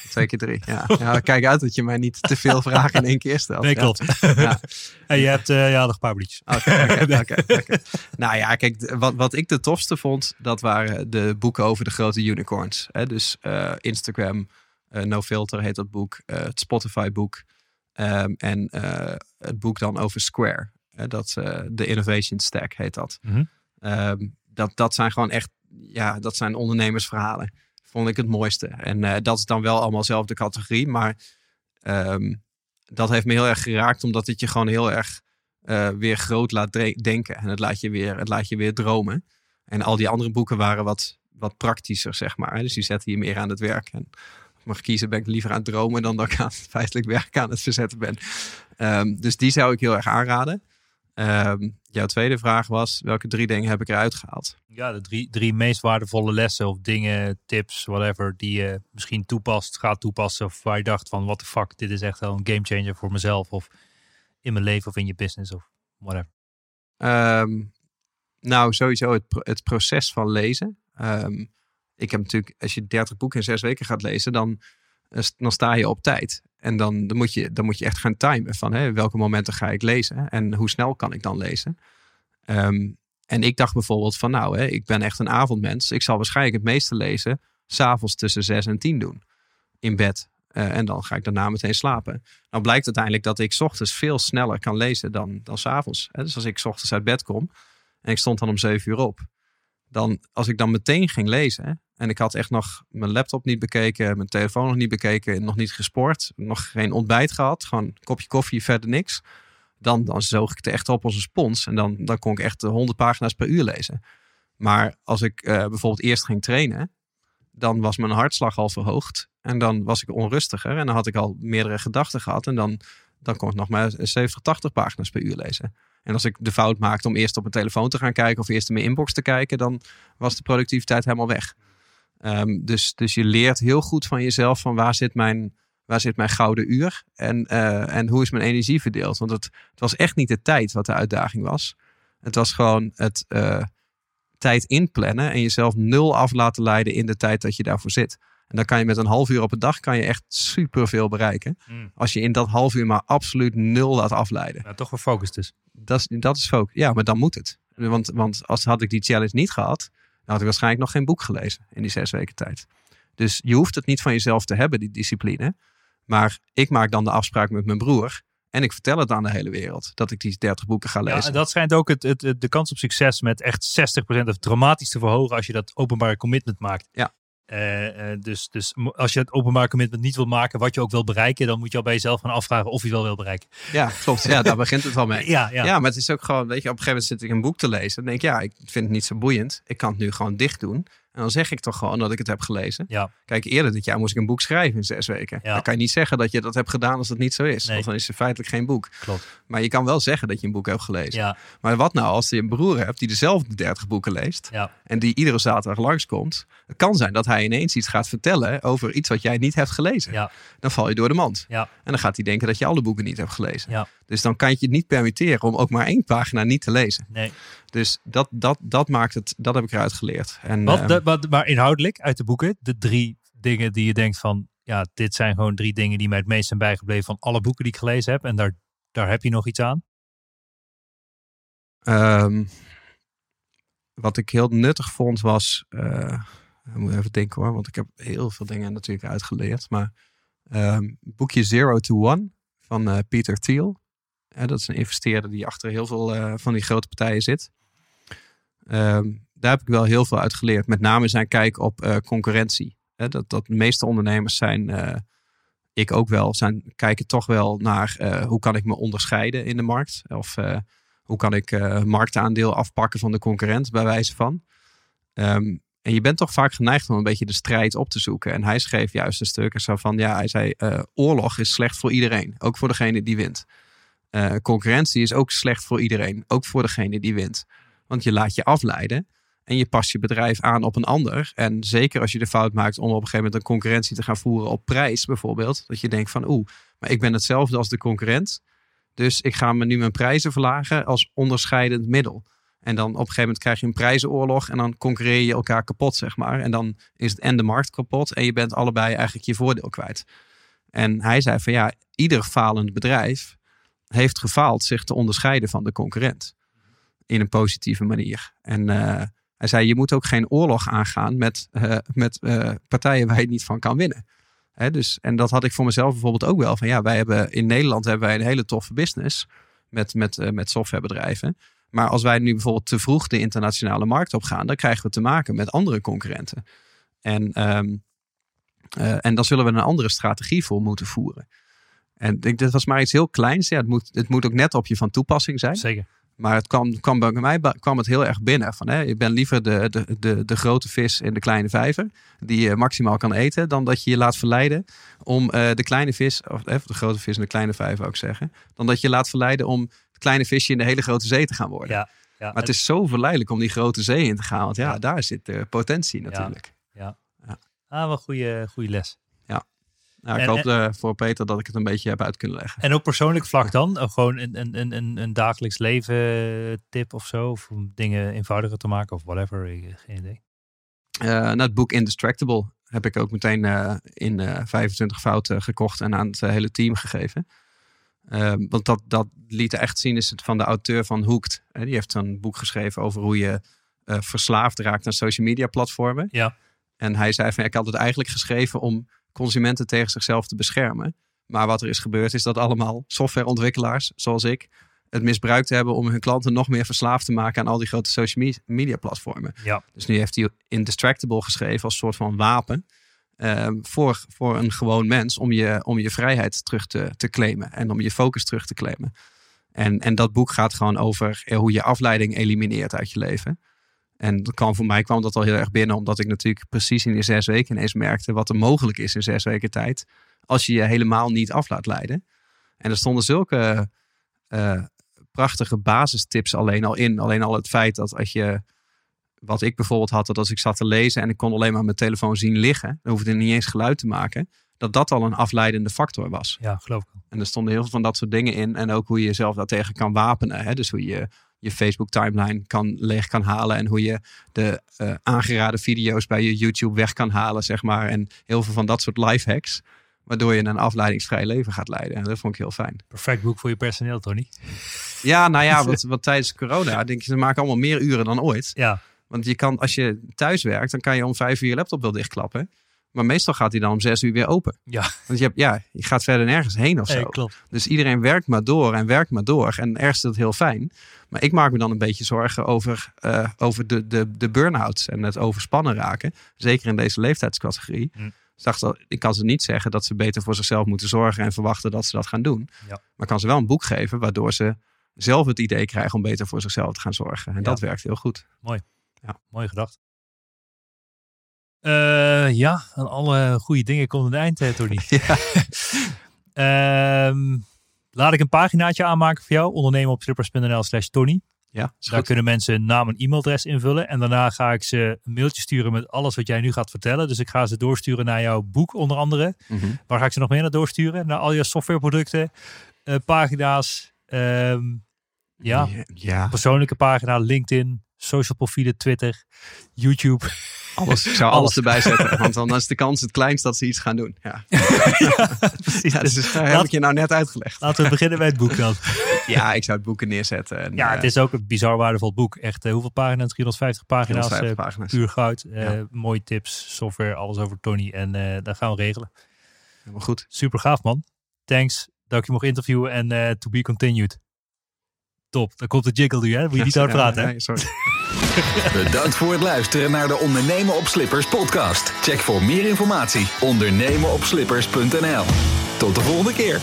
Twee keer drie. Ja. ja, kijk uit dat je mij niet te veel vragen in één keer stelt. Nee, Ja. klopt. Ja. en je hebt eh, ja, nog een paar. Oké, oké. Nou ja, kijk, wat, wat ik de tofste vond, dat waren de boeken over de grote unicorns. Hè? Dus eh, Instagram, eh, No Filter heet dat boek, het Spotify boek ehm, en het boek dan over Square. Dat, de Innovation Stack heet dat. Mhm. Ehm, dat. Dat zijn gewoon echt, ja, dat zijn ondernemersverhalen. Vond ik het mooiste. En eh, dat is dan wel allemaal zelf de categorie, maar ehm, dat heeft me heel erg geraakt, omdat het je gewoon heel erg eh, weer groot laat denken. En het laat, je weer, het laat je weer dromen. En al die andere boeken waren wat, wat praktischer, zeg maar. Dus die zetten je meer aan het werk. En mag kiezen, ben ik liever aan het dromen dan dat ik aan feitelijk werk aan het verzetten ben. Ehm, dus die zou ik heel erg aanraden. Ehm, jouw tweede vraag was, welke drie dingen heb ik eruit gehaald? Ja, de drie, drie meest waardevolle lessen of dingen, tips, whatever, die je misschien toepast, gaat toepassen. Of waar je dacht van, what the fuck, dit is echt wel een gamechanger voor mezelf. Of in mijn leven of in je business of whatever. Ehm, nou, sowieso het, het proces van lezen. Ehm, ik heb natuurlijk, als je 30 boeken in zes weken gaat lezen, dan, eh, dan sta je op tijd. En dan, dan, moet, je, dan moet je echt gaan timen van hè, welke momenten ga ik lezen en hoe snel kan ik dan lezen. Ehm, en ik dacht bijvoorbeeld van nou, hè, ik ben echt een avondmens. Ik zal waarschijnlijk het meeste lezen s'avonds tussen 6 en 10 doen in bed. Eh, en dan ga ik daarna meteen slapen. Nou blijkt uiteindelijk dat ik ochtends veel sneller kan lezen dan, dan 's avonds. Hè. Dus als ik ochtends uit bed kom en ik stond dan om 7 uur op. Dan, als ik dan meteen ging lezen en ik had echt nog mijn laptop niet bekeken, mijn telefoon nog niet bekeken, nog niet gesport, nog geen ontbijt gehad, gewoon een kopje koffie, verder niks. Dan, dan zoog ik het echt op als een spons en dan, dan kon ik echt 100 pagina's per uur lezen. Maar als ik eh, bijvoorbeeld eerst ging trainen, dan was mijn hartslag al verhoogd. En dan was ik onrustiger. En dan had ik al meerdere gedachten gehad. En dan, dan kon ik nog maar 70, 80 pagina's per uur lezen. En als ik de fout maakte om eerst op mijn telefoon te gaan kijken. of eerst in mijn inbox te kijken. dan was de productiviteit helemaal weg. Ehm, dus, dus je leert heel goed van jezelf. van waar zit mijn, waar zit mijn gouden uur. En, eh, en hoe is mijn energie verdeeld. Want het, het was echt niet de tijd wat de uitdaging was. Het was gewoon het. eh, tijd inplannen en jezelf nul af laten leiden in de tijd dat je daarvoor zit. En dan kan je met een half uur op een dag kan je echt superveel bereiken. Mm. Als je in dat half uur maar absoluut nul laat afleiden. Ja, toch weer focus dus. Dat is, dat is focus. Ja, maar dan moet het. Want, want als had ik die challenge niet gehad, dan had ik waarschijnlijk nog geen boek gelezen in die zes weken tijd. Dus je hoeft het niet van jezelf te hebben, die discipline. Maar ik maak dan de afspraak met mijn broer. En ik vertel het aan de hele wereld dat ik die 30 boeken ga Ja, lezen. en dat schijnt ook het- de kans op succes met echt 60% of dramatisch te verhogen als je dat openbare commitment maakt. Ja. Eh, eh, dus, dus als je het openbare commitment niet wil maken, wat je ook wil bereiken, dan moet je al bij jezelf gaan afvragen of je het wel wil bereiken. Ja, klopt. Ja, daar begint het al mee. Ja, ja. Ja. maar het is ook gewoon, weet je, op een gegeven moment zit ik een boek te lezen. Dan denk ik, ja, ik vind het niet zo boeiend. Ik kan het nu gewoon dicht doen. En dan zeg ik toch gewoon dat ik het heb gelezen. Ja. Kijk, eerder dit jaar moest ik een boek schrijven in zes weken. Ja. Dan kan je niet zeggen dat je dat hebt gedaan als dat niet zo is. Nee. Want dan is het feitelijk geen boek. Klopt. Maar je kan wel zeggen dat je een boek hebt gelezen. Ja, Maar wat nou als je een broer hebt die dezelfde 30 boeken leest. En die iedere zaterdag langskomt. Het kan zijn dat hij ineens iets gaat vertellen over iets wat jij niet hebt gelezen. Dan val je door de mand. Ja. En dan gaat hij denken dat je alle boeken niet hebt gelezen. Dus dan kan je het niet permitteren om ook maar één pagina niet te lezen. Nee. Dus dat, dat, dat maakt het, dat heb ik eruit geleerd. En, Wat, ehm, de- wat, maar inhoudelijk uit de boeken, de drie dingen die je denkt van, ja, dit zijn gewoon drie dingen die mij het meest zijn bijgebleven van alle boeken die ik gelezen heb. En daar, daar heb je nog iets aan. ehm, wat ik heel nuttig vond was. eh, ik moet even denken hoor, want ik heb heel veel dingen natuurlijk uitgeleerd. Maar ehm, boekje Zero to One van eh, Peter Thiel. Eh, dat is een investeerder die achter heel veel eh, van die grote partijen zit. Ehm, daar heb ik wel heel veel uit geleerd. Met name zijn kijk op uh, concurrentie. Dat, dat de meeste ondernemers zijn, uh, ik ook wel, zijn, kijken toch wel naar uh, hoe kan ik me onderscheiden in de markt. Of hoe kan ik marktaandeel afpakken van de concurrent, bij wijze van. Um, en je bent toch vaak geneigd om een beetje de strijd op te zoeken. En hij schreef juist een stuk zo van, ja, hij zei, oorlog is slecht voor iedereen. Ook voor degene die wint. Concurrentie is ook slecht voor iedereen. Ook voor degene die wint. Want je laat je afleiden. En je past je bedrijf aan op een ander. En zeker als je de fout maakt om op een gegeven moment een concurrentie te gaan voeren op prijs bijvoorbeeld. Dat je denkt van oeh, maar ik ben hetzelfde als de concurrent. Dus ik ga me nu mijn prijzen verlagen als onderscheidend middel. En dan op een gegeven moment krijg je een prijzenoorlog en dan concurreer je elkaar kapot, zeg maar. En dan is het en de markt kapot en je bent allebei eigenlijk je voordeel kwijt. En hij zei van ja, ieder falend bedrijf heeft gefaald zich te onderscheiden van de concurrent. In een positieve manier. En uh, hij zei, je moet ook geen oorlog aangaan met, uh, met uh, partijen waar je niet van kan winnen. Hè, dus, en dat had ik voor mezelf bijvoorbeeld ook wel. Van ja, wij hebben in Nederland hebben wij een hele toffe business met, met, met softwarebedrijven. Maar als wij nu bijvoorbeeld te vroeg de internationale markt op gaan, dan krijgen we te maken met andere concurrenten. En, um, en dan zullen we een andere strategie voor moeten voeren. En ik, dit was maar iets heel kleins. Ja, het, moet, het moet ook net op je van toepassing zijn. Zeker. Maar het kwam, kwam bij mij kwam het heel erg binnen. Van, hè, je bent liever de, de, de, de grote vis in de kleine vijver. Die je maximaal kan eten. Dan dat je je laat verleiden om uh, de kleine vis. Of eh, de grote vis in de kleine vijver ook zeggen. Dan dat je laat verleiden om het kleine visje in de hele grote zee te gaan worden. Ja, ja, maar het is zo verleidelijk om die grote zee in te gaan. Want ja, ja. daar zit de potentie natuurlijk. Ja, ja. Ah, wel goede, goede les. Nou, ik hoop en, voor Peter dat ik het een beetje heb uit kunnen leggen. En op persoonlijk vlak dan? Gewoon een, een, een, een dagelijks leven tip of zo? Of om dingen eenvoudiger te maken of whatever? Geen idee. Uh, nou, het boek Indestructible heb ik ook meteen uh, in uh, 25 fouten gekocht en aan het hele team gegeven. Ehm, want dat, dat liet echt zien, is het van de auteur van Hooked. die heeft een boek geschreven over hoe je eh, verslaafd raakt aan social media platformen. Ja. En hij zei van, ik had het eigenlijk geschreven om consumenten tegen zichzelf te beschermen. Maar wat er is gebeurd is dat allemaal softwareontwikkelaars, zoals ik, het misbruikt hebben om hun klanten nog meer verslaafd te maken aan al die grote social media platformen. Ja. Dus nu heeft hij Indistractable geschreven als soort van wapen um, voor, voor een gewoon mens om je, om je vrijheid terug te, te claimen en om je focus terug te claimen. En, en dat boek gaat gewoon over hoe je afleiding elimineert uit je leven. En dat kwam, voor mij kwam dat al heel erg binnen, omdat ik natuurlijk precies in die zes weken ineens merkte wat er mogelijk is in zes weken tijd. Als je je helemaal niet af laat leiden. En er stonden zulke uh, prachtige basistips alleen al in. Alleen al het feit dat als je, wat ik bijvoorbeeld had, dat als ik zat te lezen en ik kon alleen maar mijn telefoon zien liggen, dan hoefde ik niet eens geluid te maken, dat dat al een afleidende factor was. Ja, geloof ik. En er stonden heel veel van dat soort dingen in. En ook hoe je jezelf daartegen kan wapenen. Hè? Dus hoe je je Facebook timeline kan, leeg kan halen. En hoe je de uh, aangeraden video's bij je YouTube weg kan halen, zeg maar. En heel veel van dat soort life hacks. Waardoor je een afleidingsvrij leven gaat leiden. En dat vond ik heel fijn. Perfect boek voor je personeel, Tony. Ja, nou ja, wat, wat tijdens corona denk je, ze maken allemaal meer uren dan ooit. Ja. Want je kan, als je thuis werkt, dan kan je om vijf uur je laptop wel dichtklappen. Maar meestal gaat hij dan om zes uur weer open. Ja. Want je, hebt, ja, je gaat verder nergens heen of zo. Nee, klopt. Dus iedereen werkt maar door en werkt maar door. En ergens is dat heel fijn. Maar ik maak me dan een beetje zorgen over, uh, over de, de, de burn-outs en het overspannen raken. Zeker in deze leeftijdscategorie. Hm. Dus dacht ik kan ze niet zeggen dat ze beter voor zichzelf moeten zorgen en verwachten dat ze dat gaan doen. Ja. Maar kan ze wel een boek geven waardoor ze zelf het idee krijgen om beter voor zichzelf te gaan zorgen. En ja. dat werkt heel goed. Mooi. Ja. Mooi gedacht. Uh, ja, aan alle goede dingen komt een eind, hè, Tony. ja. um, laat ik een paginaatje aanmaken voor jou. Ondernemen op strippers.nl slash Tony. Ja, Daar kunnen mensen naam en e-mailadres invullen. En daarna ga ik ze een mailtje sturen met alles wat jij nu gaat vertellen. Dus ik ga ze doorsturen naar jouw boek onder andere. Mm -hmm. Waar ga ik ze nog meer naar doorsturen? Naar al je softwareproducten, uh, pagina's. Um, ja, ja, persoonlijke pagina, LinkedIn, social profielen, Twitter, YouTube. Alles, ik zou alles, alles erbij zetten, want dan is de kans het kleinst dat ze iets gaan doen. Ja, ja precies. Ja, dus daar heb ik je nou net uitgelegd. Laten we beginnen bij het boek dan. Ja, ik zou het boeken neerzetten. En, ja, het is ook een bizar waardevol boek. Echt, uh, hoeveel pagina's? 350 pagina's. 350 pagina's. Puur goud. Uh, ja. Mooie tips, software, alles over Tony. En uh, dat gaan we regelen. Helemaal goed. Super gaaf, man. Thanks dat ik je mocht interviewen en uh, to be continued. Top. Dan komt de jiggle nu, hè? Moet je niet hard praten, ja, nee, sorry. Bedankt voor het luisteren naar de Ondernemen op Slippers podcast. Check voor meer informatie ondernemenopslippers.nl. Tot de volgende keer.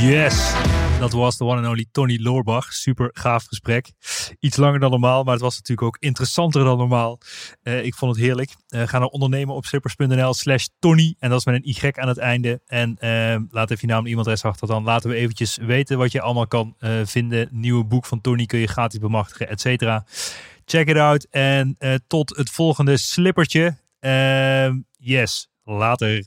Yes, dat was de one and only Tony Loorbach. Super gaaf gesprek. Iets langer dan normaal, maar het was natuurlijk ook interessanter dan normaal. Uh, ik vond het heerlijk. Uh, ga naar ondernemenopslippers.nl slash Tony. En dat is met een Y aan het einde. En uh, laat even je naam en e-mailadres achter. Dan laten we eventjes weten wat je allemaal kan vinden. Nieuwe boek van Tony kun je gratis bemachtigen, et cetera. Check it out. En tot het volgende slippertje. Ehm, yes, later.